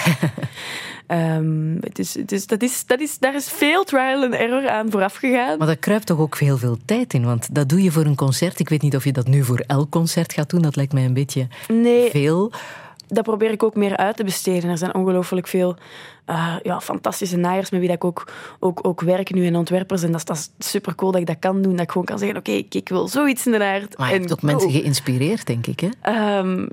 is, het is, dat is, dat is, daar is veel trial and error aan vooraf gegaan. Maar dat kruipt toch ook heel veel tijd in, want dat doe je voor een concert. Ik weet niet of je dat nu voor elk concert gaat doen, dat lijkt mij een beetje Nee, veel. Dat probeer ik ook meer uit te besteden. Er zijn ongelooflijk veel eh, ja, fantastische naaiers met wie dat ik ook, ook, ook werk nu en ontwerpers. En dat is, dat is super cool dat ik dat kan doen. Dat ik gewoon kan zeggen, oké, ik- ik wil zoiets in de aard. Maar je En hebt ook mensen geïnspireerd, denk ik. Hè? Ehm,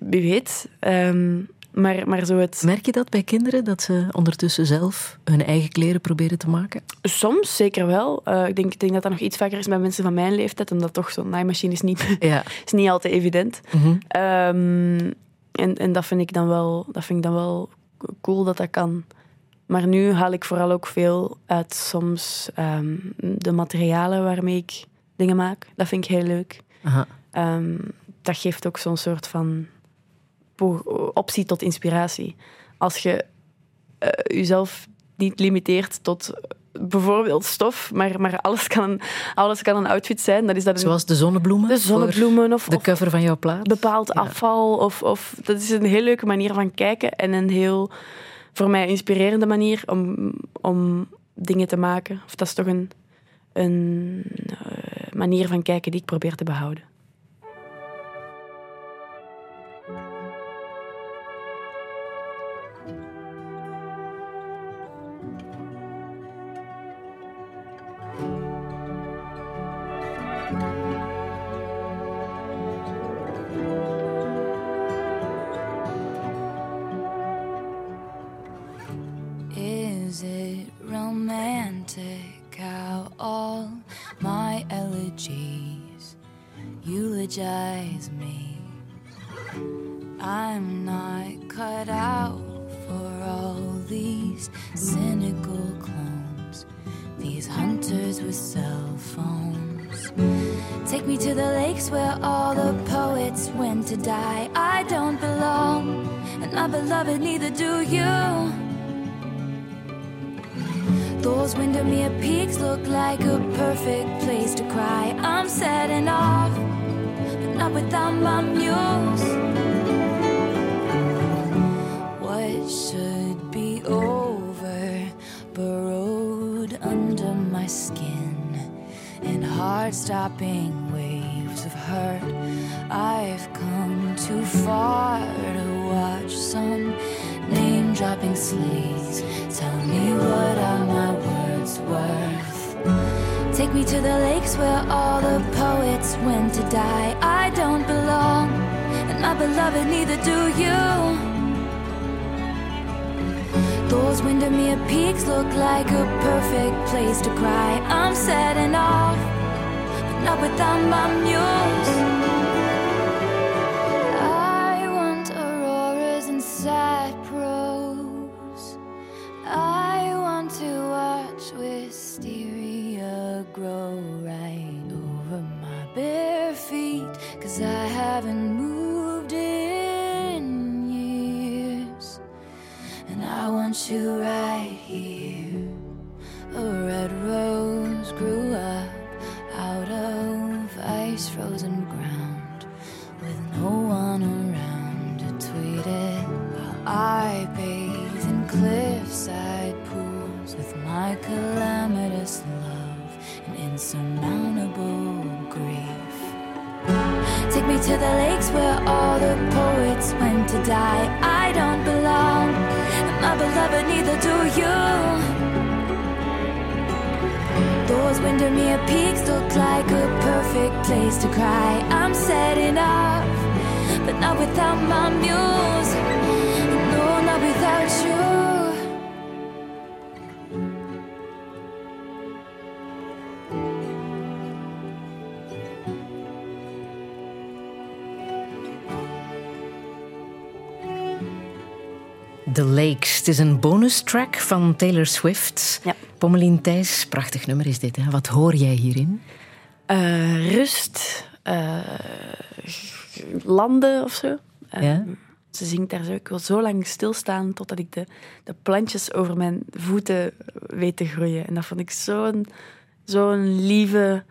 wie weet. Ehm, maar, maar zo het... Merk je dat bij kinderen, dat ze ondertussen zelf hun eigen kleren proberen te maken? Soms, zeker wel. Eh, ik, denk, ik denk dat dat nog iets vaker is bij mensen van mijn leeftijd, omdat toch zo'n naaimachine is niet, Ja. is niet altijd evident. Ehm, en en dat, vind ik dan wel, dat vind ik dan wel cool dat dat kan. Maar nu haal ik vooral ook veel uit soms ehm, de materialen waarmee ik dingen maak. Dat vind ik heel leuk. Aha. Ehm, dat geeft ook zo'n soort van optie tot inspiratie. Als je eh, jezelf niet limiteert tot bijvoorbeeld stof, maar, maar alles, kan een, alles kan een outfit zijn. Dat is dat een, Zoals de zonnebloemen? de zonnebloemen of, De cover van jouw plaat? bepaald afval. Of, of, dat is een heel leuke manier van kijken en een heel, voor mij, inspirerende manier om, om dingen te maken. Of dat is toch een, een eh, manier van kijken die ik probeer te behouden. Elegies eulogize me? I'm not cut out for all these cynical clones, these hunters with cell phones. Take me to the lakes where all the poets went to die. I don't belong, and my beloved, neither do you. Those Windermere peaks look like a perfect place to cry. I'm setting off, but not without my muse. What should be over, burrowed under my skin, in heart stopping waves of hurt. I've come too far to watch some dropping slaves. Tell me what are my words worth? Take me to the lakes where all the poets went to die. I don't belong, and my beloved, neither do you. Those Windermere peaks look like a perfect place to cry. I'm setting off, but not without my muse. I want to watch wisteria grow right over my bare feet. Cause I haven't moved in years. And I want you right here. To the lakes where all the poets went to die. I don't belong, and my beloved, neither do you. Those Windermere peaks look like a perfect place to cry. I'm setting off, but not without my muse. No, not without you. The Lakes. Het is een bonus track van Taylor Swift. Ja. Pommelien Thijs, prachtig nummer is dit. Hè? Wat hoor jij hierin? Eh, rust, eh, landen of zo. Eh, Ja? Ze zingt daar zo. Ik wil zo lang stilstaan totdat ik de, de plantjes over mijn voeten weet te groeien. En dat vond ik zo'n zo'n lieve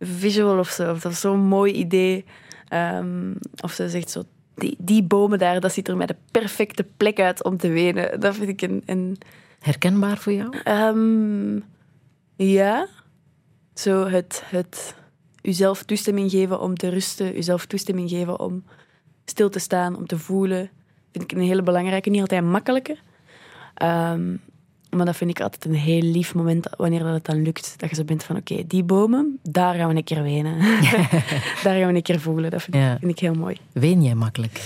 visual of zo. Of dat was zo'n mooi idee. Ehm, of ze zegt zo, die, die bomen daar, dat ziet er met de perfecte plek uit om te wenen. Dat vind ik een... een Herkenbaar voor jou? Ehm, ja. Zo het, het uzelf toestemming geven om te rusten, uzelf toestemming geven om stil te staan, om te voelen. Vind ik een hele belangrijke, niet altijd makkelijke. Ehm, maar dat vind ik altijd een heel lief moment wanneer dat het dan lukt. Dat je zo bent van, oké, die bomen, daar gaan we een keer wenen. daar gaan we een keer voelen. Dat vind, ik- vind ik heel mooi. Ween jij makkelijk?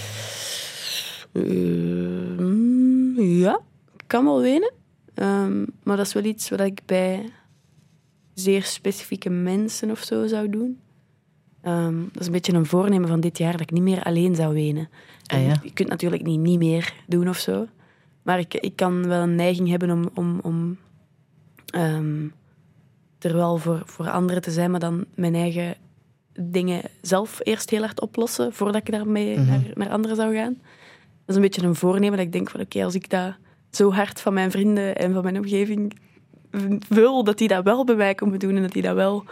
Ehm, ja, ik kan wel wenen. Ehm, maar dat is wel iets wat ik bij zeer specifieke mensen of zo zou doen. Ehm, dat is een beetje een voornemen van dit jaar, dat ik niet meer alleen zou wenen. Ah, ja. Je kunt natuurlijk niet, niet meer doen of zo. Maar ik, ik kan wel een neiging hebben om, om, om ehm, er wel voor, voor anderen te zijn, maar dan mijn eigen dingen zelf eerst heel hard oplossen voordat ik daarmee Mhm. naar, naar anderen zou gaan. Dat is een beetje een voornemen dat ik denk van oké, als ik dat zo hard van mijn vrienden en van mijn omgeving wil dat die dat wel bij mij komen doen en dat die dat wel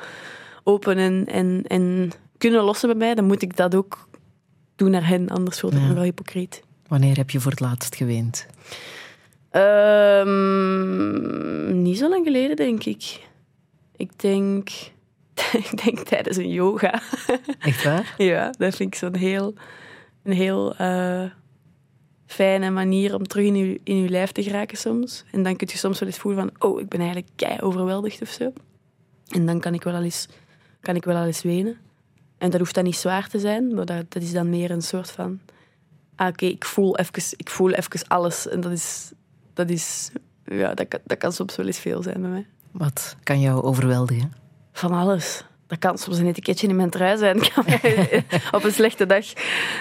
open en, en, en kunnen lossen bij mij, dan moet ik dat ook doen naar hen. Anders wordt het Ja. wel hypocriet. Wanneer heb je voor het laatst geweend? Ehm, niet zo lang geleden, denk ik. Ik denk, ik denk tijdens een yoga. Echt waar? ja, dat vind ik zo'n heel, een heel eh, fijne manier om terug in je, in je lijf te geraken soms. En dan kun je soms wel eens voelen van, oh, ik ben eigenlijk kei overweldigd of zo. En dan kan ik wel al eens, kan ik wel al eens wenen. En dat hoeft dan niet zwaar te zijn, maar dat, dat is dan meer een soort van... Ah, oké, ik, voel even, ik voel even alles. En dat is... Dat, is ja, dat, kan, dat kan soms wel eens veel zijn bij mij. Wat kan jou overweldigen? Van alles. Dat kan soms een etiketje in mijn trui zijn. Op een slechte dag.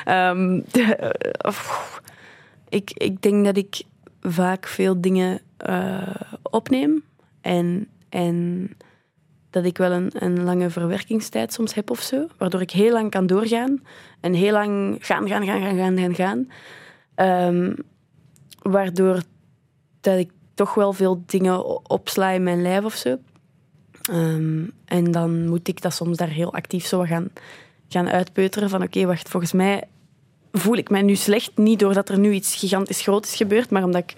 Ehm, de- of- ik, ik denk dat ik vaak veel dingen eh, opneem. En, en dat ik wel een, een lange verwerkingstijd soms heb of zo. Waardoor ik heel lang kan doorgaan. En heel lang gaan, gaan, gaan, gaan, gaan, gaan, gaan. Ehm, waardoor dat ik toch wel veel dingen opsla in mijn lijf of zo. Ehm, en dan moet ik dat soms daar heel actief zo gaan, gaan uitpeuteren. Van oké, wacht, volgens mij voel ik mij nu slecht. Niet doordat er nu iets gigantisch groot is gebeurd, maar omdat ik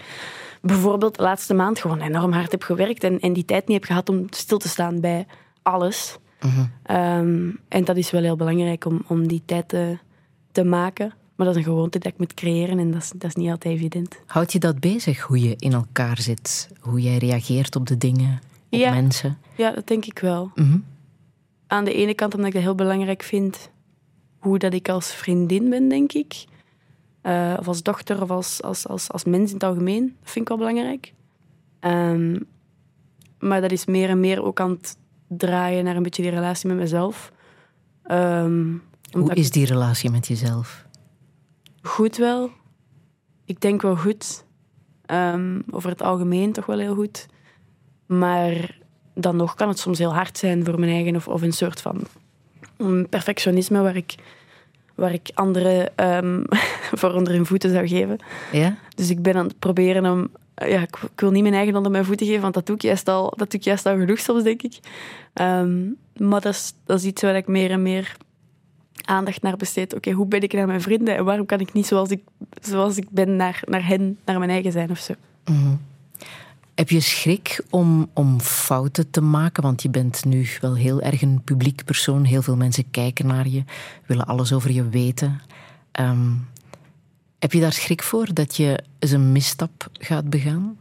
bijvoorbeeld de laatste maand gewoon enorm hard heb gewerkt en, en die tijd niet heb gehad om stil te staan bij alles. Ehm, en dat is wel heel belangrijk om, om die tijd te, te maken. Maar dat is een gewoonte dat ik moet creëren en dat is, dat is niet altijd evident. Houd je dat bezig, hoe je in elkaar zit? Hoe jij reageert op de dingen, op Ja. mensen? Ja, dat denk ik wel. Mhm. Aan de ene kant omdat ik dat heel belangrijk vind hoe dat ik als vriendin ben, denk ik. Eh, of als dochter of als, als, als, als mens in het algemeen. Dat vind ik wel belangrijk. Ehm, maar dat is meer en meer ook aan het draaien naar een beetje die relatie met mezelf. Ehm, Hoe is die relatie met jezelf? Goed wel. Ik denk wel goed. Ehm, over het algemeen toch wel heel goed. Maar dan nog kan het soms heel hard zijn voor mijn eigen of, of een soort van perfectionisme waar ik, waar ik anderen ehm, voor onder hun voeten zou geven. Ja? Dus ik ben aan het proberen om... Ja, ik, ik wil niet mijn eigen onder mijn voeten geven, want dat doe ik juist al, dat doe ik juist al genoeg soms, denk ik. Ehm, maar dat is, dat is iets waar ik meer en meer aandacht naar besteed. Oké, hoe ben ik naar mijn vrienden en waarom kan ik niet zoals ik, zoals ik ben naar, naar hen, naar mijn eigen zijn of zo? Mhm. Heb je schrik om, om fouten te maken? Want je bent nu wel heel erg een publiek persoon. Heel veel mensen kijken naar je, willen alles over je weten. Ehm, heb je daar schrik voor dat je eens een misstap gaat begaan?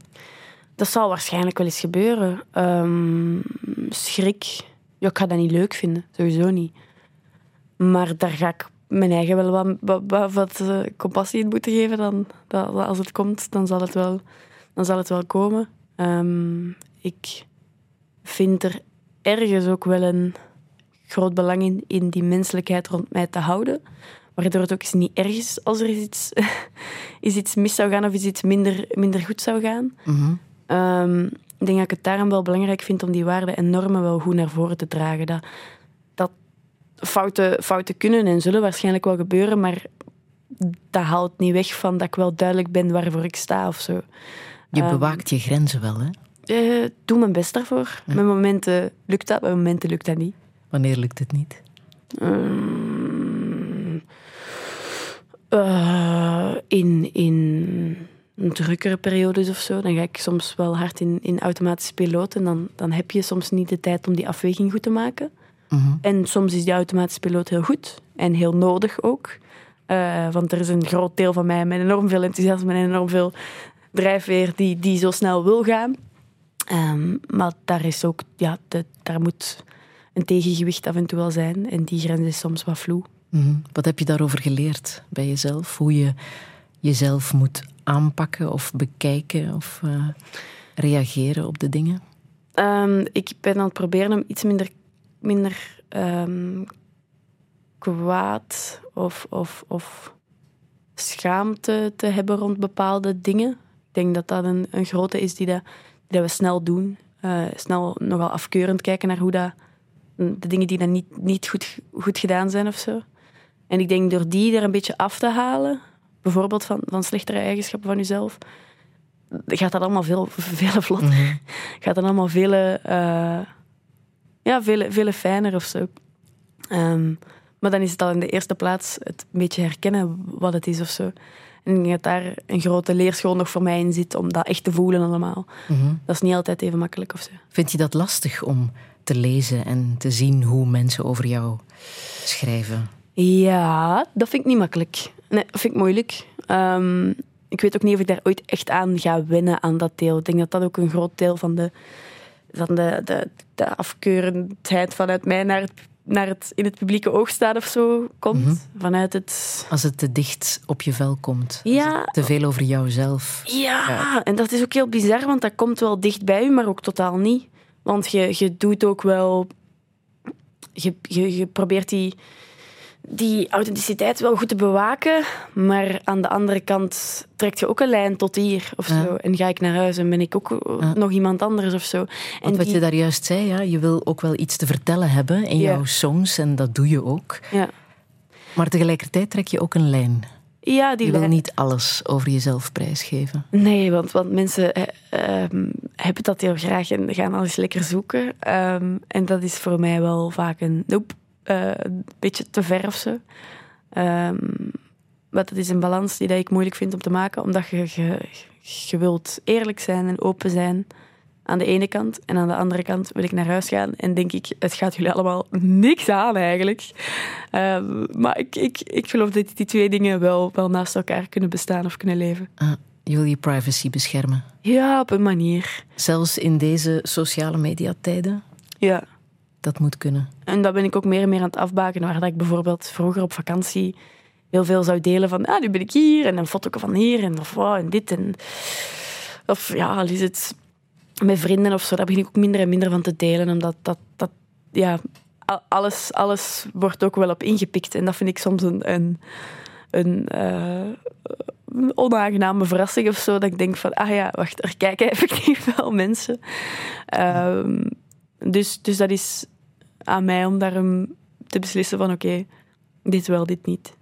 Dat zal waarschijnlijk wel eens gebeuren. Ehm, schrik, ja, ik ga dat niet leuk vinden, sowieso niet. Maar daar ga ik mijn eigen wel wat, wat, eh, compassie in moeten geven. Dan, dat als het komt, dan zal het wel, dan zal het wel komen. Ehm, ik vind er ergens ook wel een groot belang in, in die menselijkheid rond mij te houden. Waardoor het ook eens niet erg is als er iets, is iets mis zou gaan of is iets minder, minder goed zou gaan. Mhm. Ehm, ik denk dat ik het daarom wel belangrijk vind om die waarden en normen wel goed naar voren te dragen. Dat, dat fouten, fouten kunnen en zullen waarschijnlijk wel gebeuren, maar dat haalt niet weg van dat ik wel duidelijk ben waarvoor ik sta of zo. Je Ehm, bewaakt je grenzen wel, hè? eh, doe mijn best daarvoor. Met momenten lukt dat, met momenten lukt dat niet. Wanneer lukt het niet? Ehm, eh, in, in drukkere periodes of zo, dan ga ik soms wel hard in, in automatische piloot. En dan, dan heb je soms niet de tijd om die afweging goed te maken. Mhm. En soms is die automatische piloot heel goed en heel nodig ook. Eh, want er is een groot deel van mij met enorm veel enthousiasme en enorm veel drijfveer die, die zo snel wil gaan. Ehm, maar daar is ook, ja, de- daar moet een tegengewicht af en toe wel zijn. En die grens is soms wat vloe. Mhm. Wat heb je daarover geleerd bij jezelf? Hoe je jezelf moet aanpakken of bekijken of eh, reageren op de dingen? Ehm, ik ben aan het proberen om iets minder, minder ehm, kwaad of, of, of schaamte te hebben rond bepaalde dingen. Ik denk dat dat een, een grote is die, dat, die dat we snel doen. Eh, snel nogal afkeurend kijken naar hoe dat, de dingen die dan niet, niet goed, goed gedaan zijn of zo. En ik denk door die er een beetje af te halen, bijvoorbeeld van, van slechtere eigenschappen van jezelf, gaat dat allemaal veel, veel vlotter. Mhm. Gaat dat allemaal veel, eh, ja, veel, veel fijner of zo. Ehm, maar dan is het al in de eerste plaats het een beetje herkennen wat het is of zo. En ik denk dat daar een grote leerschool nog voor mij in zit om dat echt te voelen allemaal. Mhm. Dat is niet altijd even makkelijk of zo. Vind je dat lastig om te lezen en te zien hoe mensen over jou schrijven? Ja, dat vind ik niet makkelijk. Nee, dat vind ik moeilijk. Ehm, ik weet ook niet of ik daar ooit echt aan ga wennen aan dat deel. Ik denk dat dat ook een groot deel van de, van de, de, de afkeurendheid vanuit mij naar het, naar het in het publieke oog staat of zo komt. Mhm. Vanuit het... Als het te dicht op je vel komt. Ja, Te veel over jouzelf. Ja, en dat is ook heel bizar, want dat komt wel dicht bij u, maar ook totaal niet. Want je, je doet ook wel... Je, je, je probeert die, die authenticiteit wel goed te bewaken, maar aan de andere kant trekt je ook een lijn tot hier of Ja. zo. En ga ik naar huis en ben ik ook nog iemand anders of zo. Want En wat die- je daar juist zei, ja, je wil ook wel iets te vertellen hebben in Ja. jouw songs en dat doe je ook. Ja. Maar tegelijkertijd trek je ook een lijn. Ja, die je wil lijn- niet alles over jezelf prijsgeven. Nee, want, want mensen eh, ehm, hebben dat heel graag en gaan al eens lekker zoeken. Ehm, en dat is voor mij wel vaak een nope, een beetje te ver of zo. Maar dat is een balans die dat ik moeilijk vind om te maken, omdat je, je, je wilt eerlijk zijn en open zijn aan de ene kant. En aan de andere kant wil ik naar huis gaan en denk ik, het gaat jullie allemaal niks aan eigenlijk. Ehm, maar ik, ik, ik geloof dat die twee dingen wel, wel naast elkaar kunnen bestaan of kunnen leven. Ah, je wil je privacy beschermen. Ja, op een manier. Zelfs in deze sociale mediatijden. Ja. Dat moet kunnen. En dat ben ik ook meer en meer aan het afbaken. Waar dat ik bijvoorbeeld vroeger op vakantie heel veel zou delen van, ah, nu ben ik hier en een foto van hier en of wow, en dit en of ja, al is het met vrienden of zo. Daar begin ik ook minder en minder van te delen, omdat dat, dat ja, alles, alles wordt ook wel op ingepikt en dat vind ik soms een, een, een eh, onaangename verrassing of zo. Dat ik denk van, ah ja, wacht, er kijken effectief wel mensen. Ehm, dus, dus dat is aan mij om daarom te beslissen van, oké, dit wel, dit niet.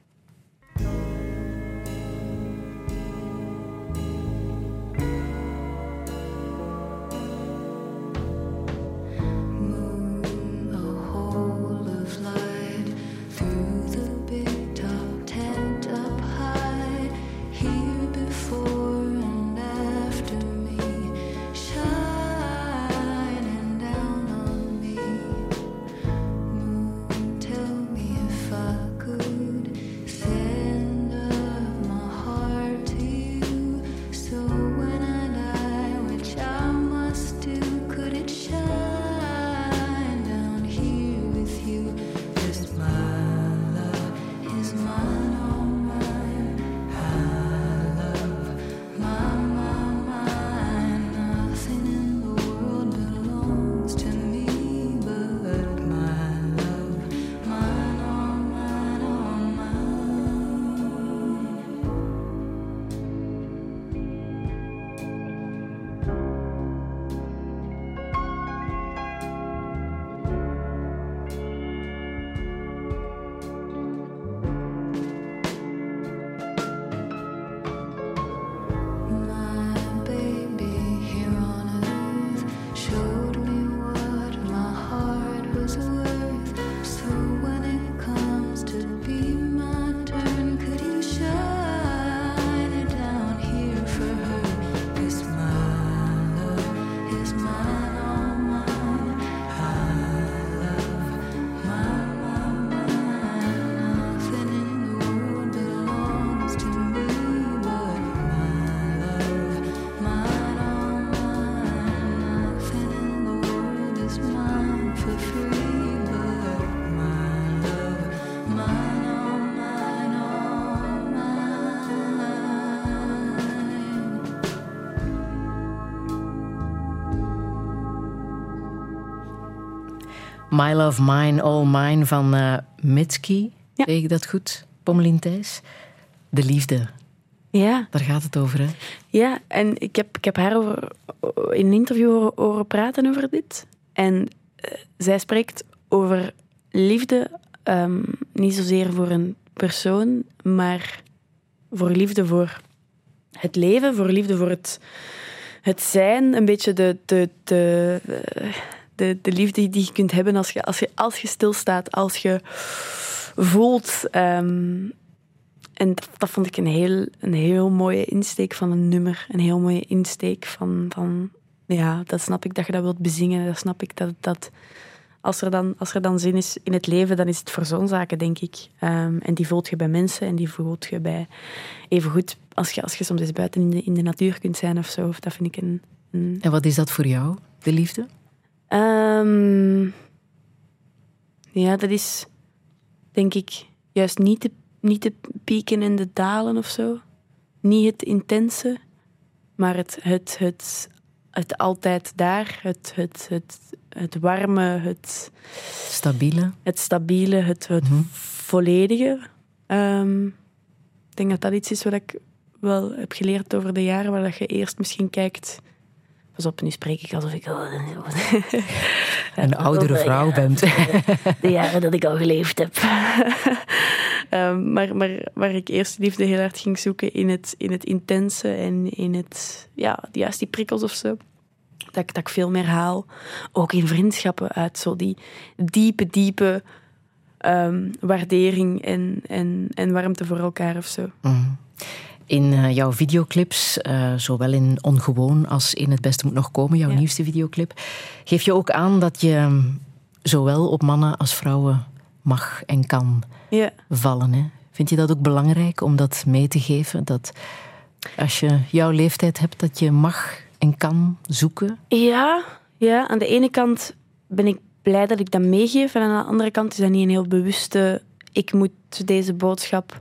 My Love Mine, All Mine van eh Mitski. Zeg ik dat goed? Pommelien Thijs? De liefde. Ja. Daar gaat het over, hè? Ja, en ik heb, ik heb haar over, in een interview horen, horen praten over dit. En eh, zij spreekt over liefde, ehm, niet zozeer voor een persoon, maar voor liefde voor het leven, voor liefde voor het, het zijn. Een beetje de, de, de, de, de liefde die je kunt hebben als je, als je, als je stilstaat, als je voelt. ehm, en dat, vond ik een heel, een heel mooie insteek van een nummer. Een heel mooie insteek van, van... Ja, dat snap ik dat je dat wilt bezingen. Dat snap ik dat... dat als, er dan, als er dan zin is in het leven, dan is het voor zo'n zaken, denk ik. Ehm, en die voelt je bij mensen en die voelt je bij... Evengoed als je, als je soms eens buiten in de, in de natuur kunt zijn of zo. Dat vind ik een En wat is dat voor jou, de liefde? Ehm, ja, dat is denk ik juist niet de, niet de pieken en de dalen of zo. Niet het intense, maar het, het, het, het altijd daar, het, het, het, het warme, het Stabiele? het stabiele, het, het volledige. Ehm, ik denk dat dat iets is wat ik wel heb geleerd over de jaren, waar dat je eerst misschien kijkt. Pas op, nu spreek ik alsof ik al Een oudere vrouw bent. De jaren dat ik al geleefd heb. Ehm, maar, maar waar ik eerst liefde heel hard ging zoeken in het, in het intense en in het, ja, juist die prikkels of zo. Dat ik, dat ik veel meer haal. Ook in vriendschappen uit zo die diepe, diepe ehm, waardering en, en, en warmte voor elkaar of zo. Mhm. In eh, jouw videoclips, eh, zowel in Ongewoon als in Het Beste Moet Nog Komen, jouw nieuwste videoclip, geef je ook aan dat je zowel op mannen als vrouwen mag en kan Ja. vallen. Hè? Vind je dat ook belangrijk om dat mee te geven? Dat als je jouw leeftijd hebt, dat je mag en kan zoeken? Ja, ja, aan de ene kant ben ik blij dat ik dat meegeef. En aan de andere kant is dat niet een heel bewuste... Ik moet deze boodschap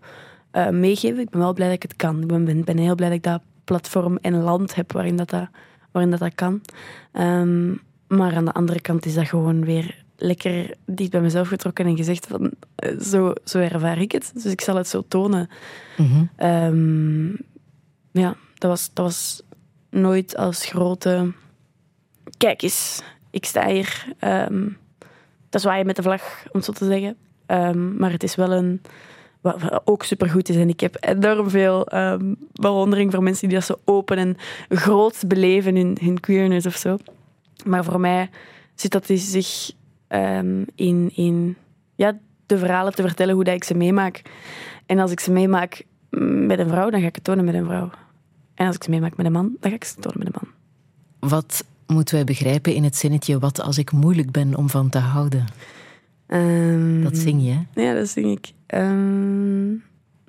eh, meegeven. Ik ben wel blij dat ik het kan. Ik ben, ben, ben heel blij dat ik dat platform en land heb waarin dat, dat, waarin dat, dat kan. Ehm, maar aan de andere kant is dat gewoon weer lekker dicht bij mezelf getrokken en gezegd van... eh, zo, zo ervaar ik het. Dus ik zal het zo tonen. Ehm, ja, dat was, dat was nooit als grote... Kijk eens, ik sta hier. ehm dat zwaaien met de vlag, om zo te zeggen. Maar het is wel een... Wat ook supergoed is. En ik heb enorm veel ehm, bewondering voor mensen die dat zo open en groot beleven in hun queerness of zo. Maar voor mij zit dat dus zich ehm, in, in ja, de verhalen te vertellen hoe dat ik ze meemaak. En als ik ze meemaak met een vrouw, dan ga ik het tonen met een vrouw. En als ik ze meemaak met een man, dan ga ik ze tonen met een man. Wat moeten wij begrijpen in het zinnetje wat als ik moeilijk ben om van te houden? Ehm, Dat zing je, hè? Ja, dat zing ik. Ehm,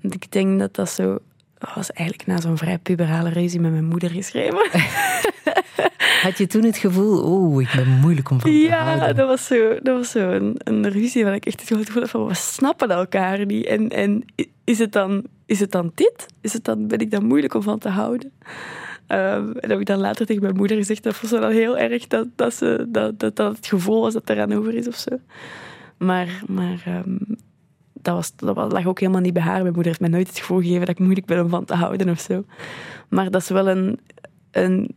ik denk dat dat zo... Dat was eigenlijk na zo'n vrij puberale ruzie met mijn moeder geschreven. Had je toen het gevoel, oeh, ik ben moeilijk om van te Ja, houden? dat was zo, dat was zo een, een ruzie waar ik echt het gevoel had van, we snappen elkaar niet. En, en is, het dan, is het dan dit? Is het dan, ben ik dan moeilijk om van te houden? Ehm, en dat heb ik dan later tegen mijn moeder gezegd. Dat vond ze dan heel erg dat, dat, ze, dat, dat, dat het gevoel was dat er aan over is of zo. Maar, maar ehm, dat, was, dat lag ook helemaal niet bij haar. Mijn moeder heeft mij nooit het gevoel gegeven dat ik moeilijk ben om van te houden of zo. Maar dat is wel een, een,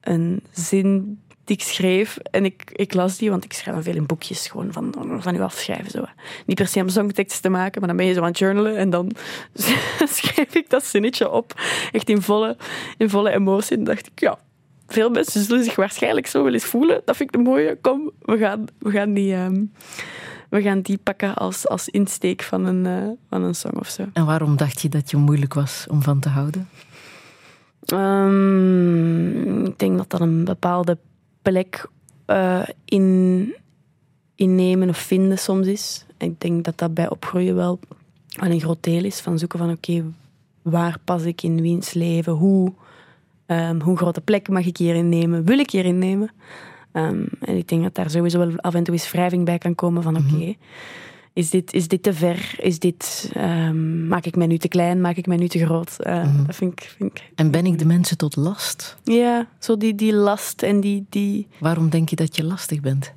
een zin die ik schreef. En ik, ik las die, want ik schrijf dan veel in boekjes gewoon van, van u afschrijven. Zo. Niet per se om songteksten te maken, maar dan ben je zo aan het journalen. En dan schreef ik dat zinnetje op. Echt in volle, in volle emotie. En dacht ik, ja, veel mensen zullen zich waarschijnlijk zo wel eens voelen. Dat vind ik een mooie. Kom, we gaan, we gaan, die, ehm, we gaan die pakken als, als insteek van een, eh, van een song of zo. En waarom dacht je dat je moeilijk was om van te houden? Ehm, ik denk dat dat een bepaalde plek eh, in, innemen of vinden soms is. Ik denk dat dat bij opgroeien wel wel een groot deel is. Van zoeken van oké, waar pas ik in wiens leven? Hoe, ehm, hoe grote plek mag ik hierin nemen? Wil ik hierin nemen? Ehm, en ik denk dat daar sowieso wel af en toe eens wrijving bij kan komen van oké, is, dit, is dit te ver? Is dit, ehm, maak ik mij nu te klein? Maak ik mij nu te groot? Eh, Dat vind ik, vind ik En ben ik de mensen tot last? ja, zo die, die last en die, die... Waarom denk je dat je lastig bent?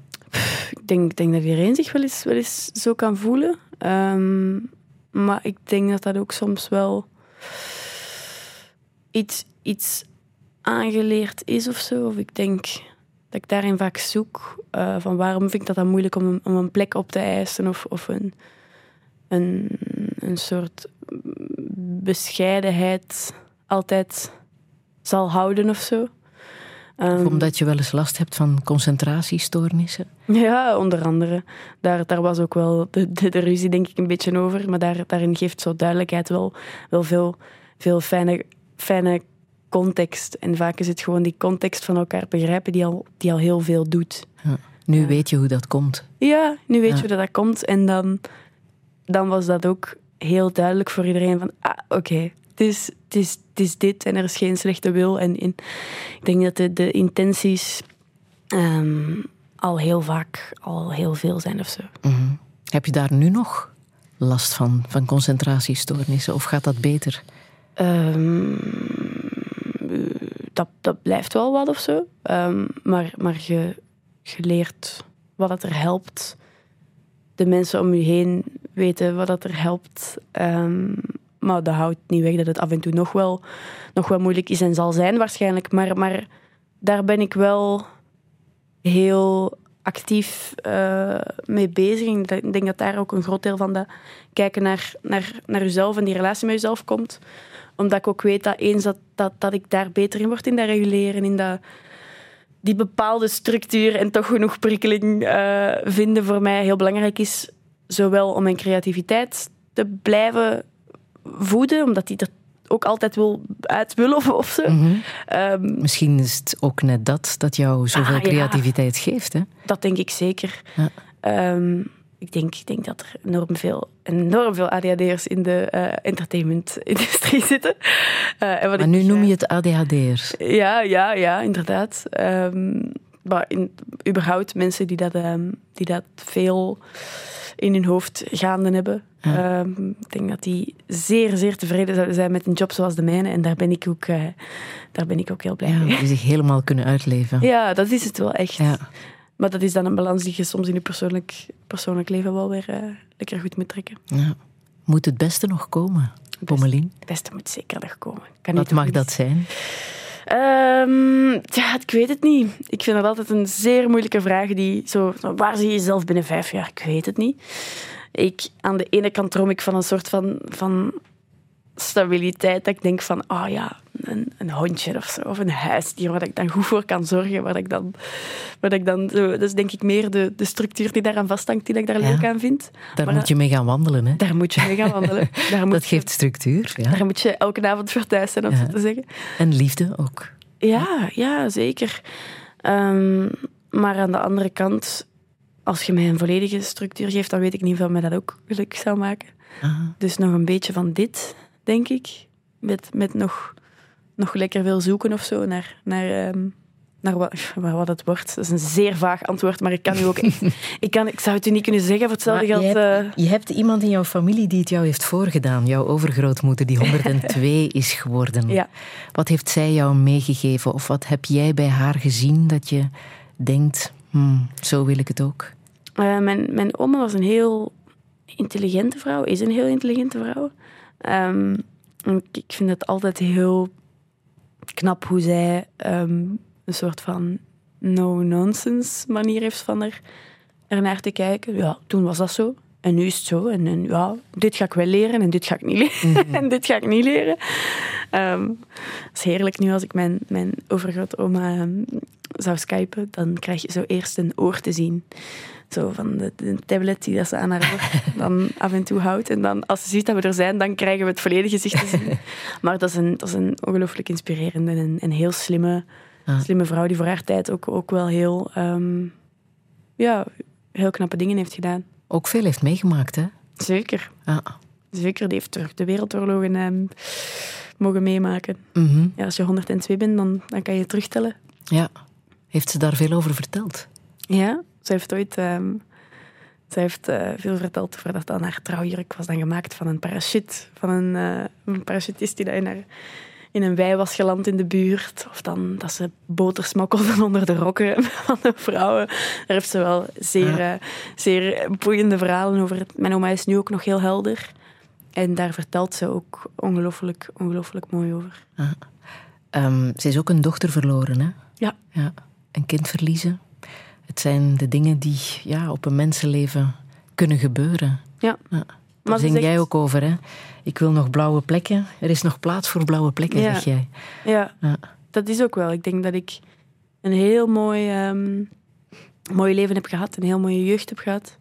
Ik denk, ik denk dat iedereen zich wel eens, wel eens zo kan voelen. Ehm, maar ik denk dat dat ook soms wel iets, iets aangeleerd is of zo. Of ik denk dat ik daarin vaak zoek eh, van waarom vind ik dat dan moeilijk om, een- om een plek op te eisen of, of een, een, een soort bescheidenheid altijd zal houden of zo. Ehm, omdat je wel eens last hebt van concentratiestoornissen. Ja, onder andere. Daar, daar was ook wel de, de, de ruzie, denk ik, een beetje over. Maar daar, daarin geeft zo duidelijkheid wel, wel veel, veel fijne, fijne context. En vaak is het gewoon die context van elkaar begrijpen die al, die al heel veel doet. Ja. Nu weet je hoe dat komt. Ja, nu weet je hoe dat, dat komt. En dan, dan was dat ook heel duidelijk voor iedereen van... Ah, oké, het, is, het, is, het is dit en er is geen slechte wil. En, en ik denk dat de, de intenties ehm, al heel vaak al heel veel zijn of zo. Mhm. Heb je daar nu nog last van, van concentratiestoornissen? Of gaat dat beter? Ehm, dat, dat blijft wel wat of zo. Ehm, maar maar je, je wat het er helpt. De mensen om je heen weten wat het er helpt. Ehm, maar dat houdt niet weg dat het af en toe nog wel, nog wel moeilijk is en zal zijn waarschijnlijk. Maar, maar daar ben ik wel heel actief eh, mee bezig. Ik denk dat daar ook een groot deel van dat kijken naar, naar, naar jezelf en die relatie met jezelf komt. Omdat ik ook weet dat eens dat, dat, dat ik daar beter in word, in dat reguleren, in dat, die bepaalde structuur en toch genoeg prikkeling eh, vinden voor mij heel belangrijk is. Zowel om mijn creativiteit te blijven voeden, omdat die er ook altijd wil uit wil of, of zo. Mhm. Ehm, Misschien is het ook net dat dat jou zoveel Ah, ja. creativiteit geeft. Hè? Dat denk ik zeker. Ja. Ehm, ik, denk, ik denk dat er enorm veel, enorm veel ADHD'ers in de eh, entertainment-industrie zitten. Eh, en wat Maar ik, nu noem je het ADHD'ers. Ja, ja, ja, inderdaad. Ehm, maar in, überhaupt mensen die dat, ehm, die dat veel in hun hoofd gaande hebben. Ja. Ehm, ik denk dat die zeer, zeer tevreden zouden zijn met een job zoals de mijne. En daar ben ik ook, eh, daar ben ik ook heel blij Ja, mee. die zich helemaal kunnen uitleven. Ja, dat is het wel echt. Ja. Maar dat is dan een balans die je soms in je persoonlijk, persoonlijk leven wel weer eh, lekker goed moet trekken. Ja. Moet het beste nog komen, Pommelien? Het beste moet zeker nog komen. Kan Wat mag dat zijn? Ehm, ja, ik weet het niet. Ik vind dat altijd een zeer moeilijke vraag. Die zo, waar zie je jezelf binnen vijf jaar? Ik weet het niet. Ik, aan de ene kant droom ik van een soort van, van stabiliteit. Dat ik denk van, ah ja, een, een hondje of zo. Of een huisdier waar ik dan goed voor kan zorgen. Waar ik dan, waar ik dan zo, dat is denk ik meer de, de structuur die daaraan vasthangt, die ik daar Ja. leuk aan vind. Daar Maar moet je mee gaan wandelen. Hè? Daar moet je mee gaan wandelen. Daar moet, Dat geeft structuur. Ja. daar moet je elke avond voor thuis zijn, om Ja. zo te zeggen. En liefde ook. Ja, ja zeker. Ehm, maar aan de andere kant, als je mij een volledige structuur geeft, dan weet ik niet of mij dat ook gelukkig zou maken. Aha. Dus nog een beetje van dit, denk ik. Met, met nog, nog lekker veel zoeken of zo naar, naar, ehm, naar wat, wat het wordt. Dat is een zeer vaag antwoord, maar ik kan u ook echt... ik, kan, ik zou het u niet kunnen zeggen voor hetzelfde geld. je, hebt, eh, je hebt iemand in jouw familie die het jou heeft voorgedaan. Jouw overgrootmoeder die 102 is geworden. Ja. Wat heeft zij jou meegegeven? Of wat heb jij bij haar gezien dat je denkt, hmm, zo wil ik het ook? Eh, mijn, mijn oma was een heel intelligente vrouw, is een heel intelligente vrouw. Ehm, ik vind het altijd heel knap hoe zij ehm, een soort van no-nonsense manier heeft van er, er naar te kijken. Ja, toen was dat zo. En nu is het zo. En, en ja, dit ga ik wel leren en dit ga ik niet leren. en dit ga ik niet leren. Ehm, het is heerlijk nu als ik mijn, mijn overgrootoma ehm, zou skypen. Dan krijg je zo eerst een oor te zien. Zo van de, de tablet die dat ze aan haar oor dan af en toe houdt. En dan als ze ziet dat we er zijn, dan krijgen we het volledige gezicht te zien. Maar dat is een, dat is een ongelooflijk inspirerende en heel slimme, Ah. slimme vrouw die voor haar tijd ook, ook wel heel, ehm, ja, heel knappe dingen heeft gedaan. Ook veel heeft meegemaakt, hè? Zeker. Ah. Zeker, die heeft de wereldoorlogen ehm, mogen meemaken. Mhm. Ja, als je 102 bent, dan, dan kan je terugtellen. Ja. Heeft ze daar veel over verteld? Ja, ze heeft ooit... ehm, ze heeft eh, veel verteld over dat dan haar trouwjurk was dan gemaakt van een parachute. Van een, eh, een parachutist die in, haar, in een wei was geland in de buurt. Of dan dat ze boter smokkelden onder de rokken van de vrouwen. Daar heeft ze wel zeer, eh, zeer boeiende verhalen over. Mijn oma is nu ook nog heel helder. En daar vertelt ze ook ongelooflijk, ongelooflijk mooi over. Ehm, ze is ook een dochter verloren, hè? Ja. ja. Een kind verliezen. Het zijn de dingen die ja, op een mensenleven kunnen gebeuren. Ja. Ja. Daar zing zegt- jij ook over, hè? Ik wil nog blauwe plekken. Er is nog plaats voor blauwe plekken, Ja. zeg jij. Ja, Ja. dat is ook wel. Ik denk dat ik een heel mooi, ehm, mooi leven heb gehad. Een heel mooie jeugd heb gehad.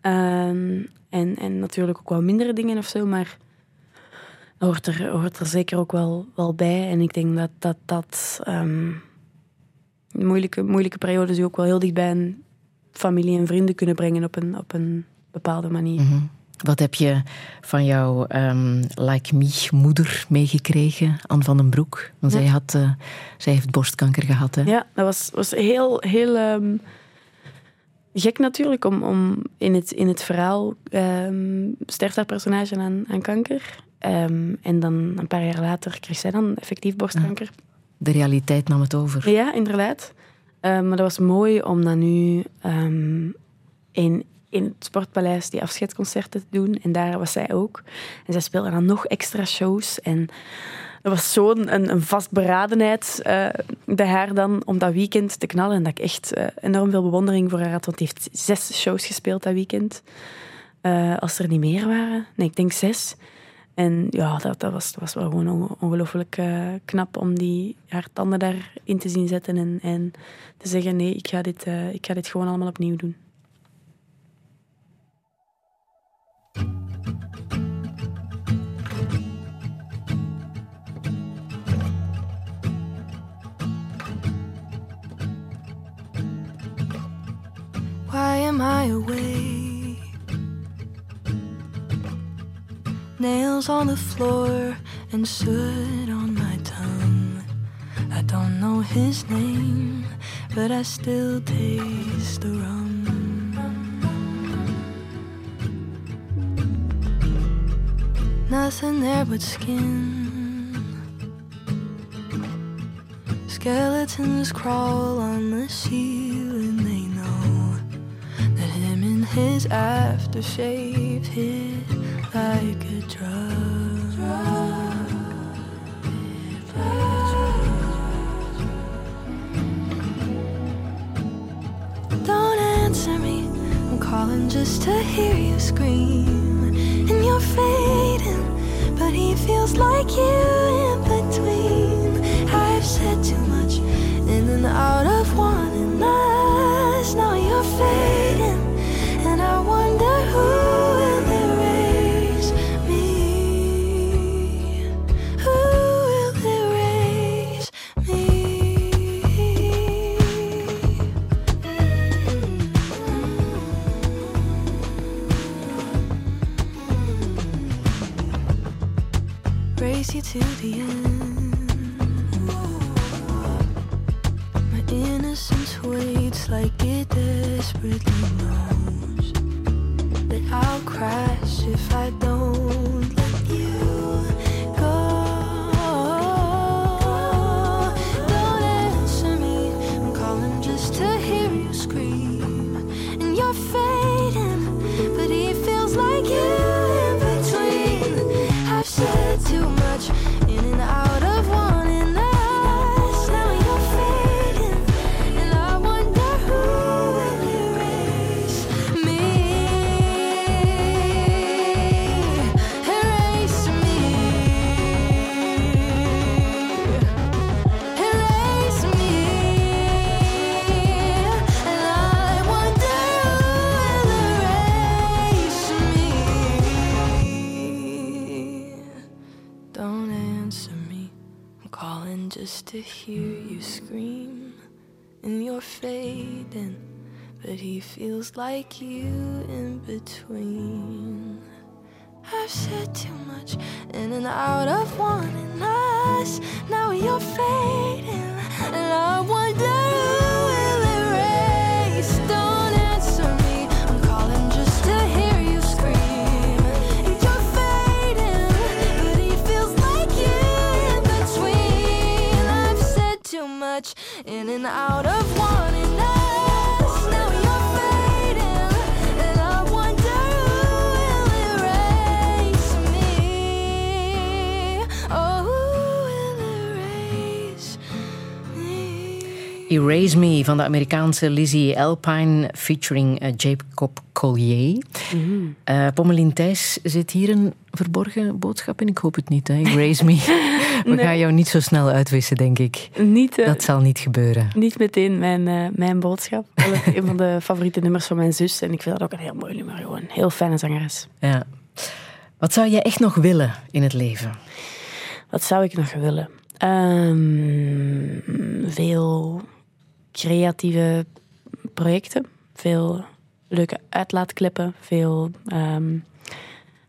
Ehm, en, en natuurlijk ook wel mindere dingen of zo, maar dat hoort er, hoort er zeker ook wel, wel bij. En ik denk dat dat, dat ehm, moeilijke, moeilijke periodes je ook wel heel dicht bij een familie en vrienden kunnen brengen op een, op een bepaalde manier. Mhm. Wat heb je van jouw ehm, like me moeder meegekregen, Anne van den Broek? Want Ja. zij, had, eh, zij heeft borstkanker gehad, hè? Ja, dat was, was heel, heel ehm, gek natuurlijk. Om, om in, het, in het verhaal ehm sterft haar personage aan, aan kanker. En dan een paar jaar later kreeg zij dan effectief borstkanker. De realiteit nam het over. Ja, inderdaad. Ehm, maar dat was mooi om dan nu ehm, in, in het Sportpaleis die afscheidsconcerten te doen. En daar was zij ook. En zij speelde dan nog extra shows. En er was zo'n een, een vastberadenheid eh, bij haar dan om dat weekend te knallen. En dat ik echt eh, enorm veel bewondering voor haar had. Want die heeft zes shows gespeeld dat weekend. Eh, als er niet meer waren. Nee, ik denk zes. En ja, dat, dat, was, dat was wel gewoon onge- ongelooflijk eh, knap om die, haar tanden daarin te zien zetten en, en te zeggen: nee, ik ga, dit, eh, ik ga dit gewoon allemaal opnieuw doen. Why am I away? Nails on the floor and soot on my tongue. I don't know his name, but I still taste the rum. Nothing there but skin. Skeletons crawl on the ceiling, they know that him and his aftershave hit like a drug. Don't answer me, I'm calling just to hear you scream. And you're fading, but he feels like you in between. I've said too much in and out of wanting us. Now you're fading, and I wonder who race you to the end. My innocence waits like it desperately knows that I'll crash if I don't hear you scream. And you're fading, but he feels like you in between. I've said too much in and out of wanting us. Now you're fading, and I wonder who will erase. In and out of wanting us. Now you're fading, and I wonder who will erase me. Oh, who will erase me? Erase Me van de Amerikaanse Lizzie Alpine featuring eh, Jacob Collier. Eh, Pommelien Thijs, zit hier een verborgen boodschap in? Ik hoop het niet, hè? Erase Me. We Nee. gaan jou niet zo snel uitwissen, denk ik. Niet, eh, Dat zal niet gebeuren. niet meteen mijn, eh, mijn boodschap. Een van de favoriete nummers van mijn zus. En ik vind dat ook een heel mooi nummer. Gewoon heel fijne zangeres. Ja. Wat zou je echt nog willen in het leven? Wat zou ik nog willen? Ehm, veel creatieve projecten. Veel leuke uitlaatklippen. Veel ehm,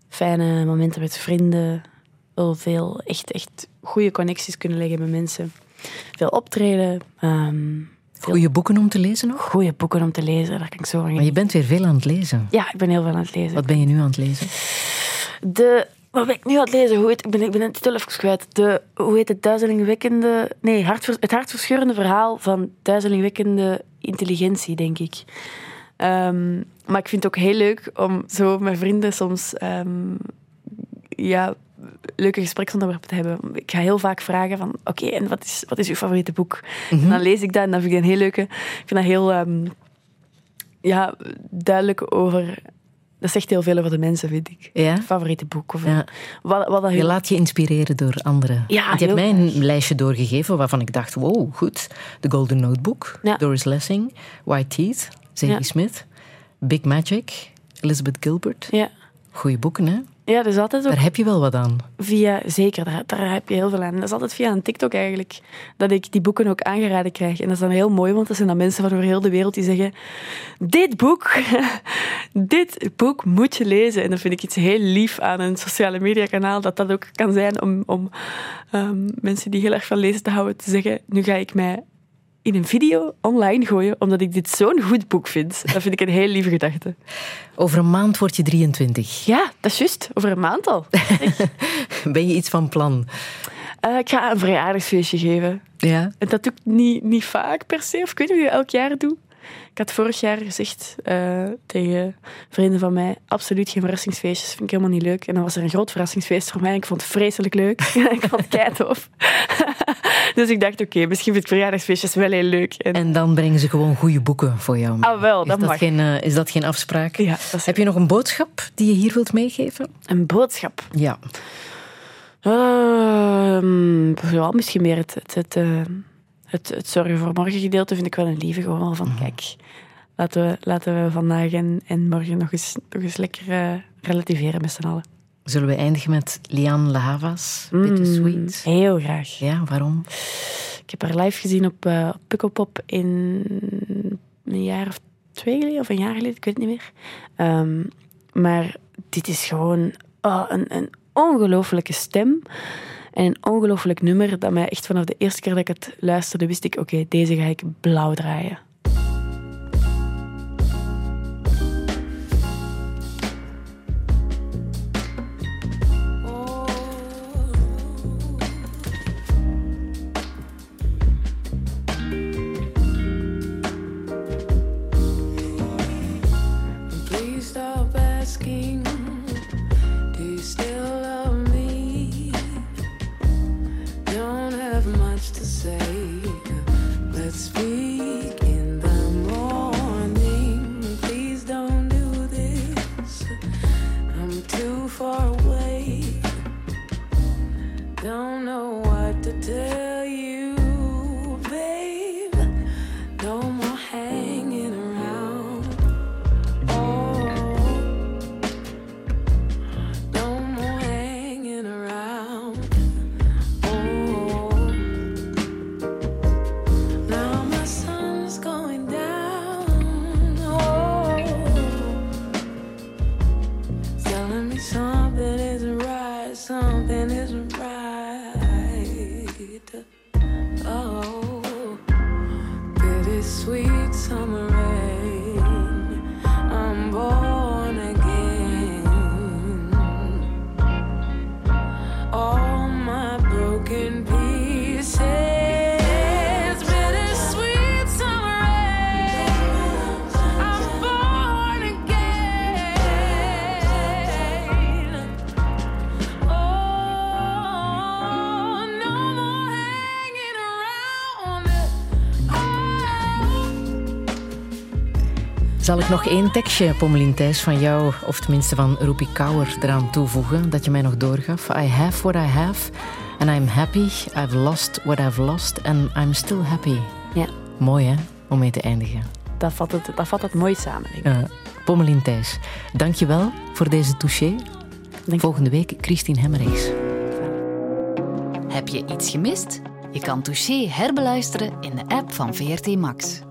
fijne momenten met vrienden. Veel echt, echt goede connecties kunnen leggen met mensen. Veel optreden. ehm Goede boeken om te lezen nog? Goede boeken om te lezen, daar kan ik zo Maar je bent weer veel aan het lezen. Ja, ik ben heel veel aan het lezen. Wat ben je nu aan het lezen? De, wat ben ik nu aan het lezen? Hoe heet, ik, ben, ik ben de titel even kwijt. De, hoe heet het? Duizelingwekkende... Nee, hartvers, het hartverscheurende verhaal van duizelingwekkende intelligentie, denk ik. Ehm, maar ik vind het ook heel leuk om zo met vrienden soms... ehm, ja, leuke gespreksonderwerpen te hebben. Ik ga heel vaak vragen van... Oké, en wat is, wat is uw favoriete boek? En dan lees ik dat en dan vind ik dat een heel leuke... Ik vind dat heel... ehm, ja, duidelijk over... Dat zegt heel veel over de mensen, vind ik. Ja? Favoriete boek. Of Ja. wat, wat dat Je laat je inspireren door anderen. Ja, Want je hebt mij een lijstje doorgegeven waarvan ik dacht, wow, goed. The Golden Notebook, Ja. Doris Lessing, White Teeth, Zadie. Smith, Big Magic, Elizabeth Gilbert. Ja. Goeie boeken, hè? Ja, is altijd ook Daar heb je wel wat aan. via... Zeker, daar, daar heb je heel veel aan. Dat is altijd via een TikTok eigenlijk, dat ik die boeken ook aangeraden krijg. En dat is dan heel mooi, want dat zijn dan mensen van over heel de wereld die zeggen... Dit boek, dit boek moet je lezen. En dat vind ik iets heel lief aan een sociale mediakanaal, dat dat ook kan zijn om, om ehm, mensen die heel erg van lezen te houden te zeggen... Nu ga ik mij in een video online gooien, omdat ik dit zo'n goed boek vind. Dat vind ik een heel lieve gedachte. Over een maand word je 23. Ja, dat is juist. Over een maand al. Ben je iets van plan? Eh, ik ga een verjaardagsfeestje geven. Ja. En dat doe ik niet, niet vaak per se, of ik weet niet of ik dat elk jaar doe. Ik had vorig jaar gezegd eh, tegen vrienden van mij, absoluut geen verrassingsfeestjes, vind ik helemaal niet leuk. En dan was er een groot verrassingsfeest voor mij en ik vond het vreselijk leuk. ik vond het keitof. dus ik dacht, oké, misschien vind ik verjaardagsfeestjes wel heel leuk. En, En dan brengen ze gewoon goede boeken voor jou. mee. Ah, wel, is dat dat mag. Geen, eh, is dat geen afspraak? Ja, dat is Heb je nog een boodschap die je hier wilt meegeven? een boodschap. Ja. Ja, misschien meer het, het, het, eh, het, het zorgen voor morgen gedeelte vind ik wel een lieve. Gewoon wel van, kijk, laten we, laten we vandaag en, en morgen nog eens, nog eens lekker eh, relativeren met z'n allen. Zullen we eindigen met Liane Lahavas, Bittersweet? Mm, heel graag. Ja, waarom? Ik heb haar live gezien op eh Pukkelpop in een jaar of twee geleden, of een jaar geleden, ik weet het niet meer. Ehm, maar dit is gewoon oh, een, een ongelooflijke stem. En een ongelooflijk nummer dat mij echt vanaf de eerste keer dat ik het luisterde, wist ik, oké, deze ga ik blauw draaien. Zal ik nog één tekstje, Pommelien Thijs, van jou, of tenminste van Roepie Kouwer, eraan toevoegen, dat je mij nog doorgaf? I have what I have, and I'm happy. I've lost what I've lost, and I'm still happy. Ja. Mooi, hè, om mee te eindigen. Dat vat het, dat vat het mooi samen, denk ik. Uh, Pommelien Thijs, dank je wel voor deze touché. Volgende week Christine Hemmerichs. Heb je iets gemist? Je kan Touché herbeluisteren in de app van VRT Max.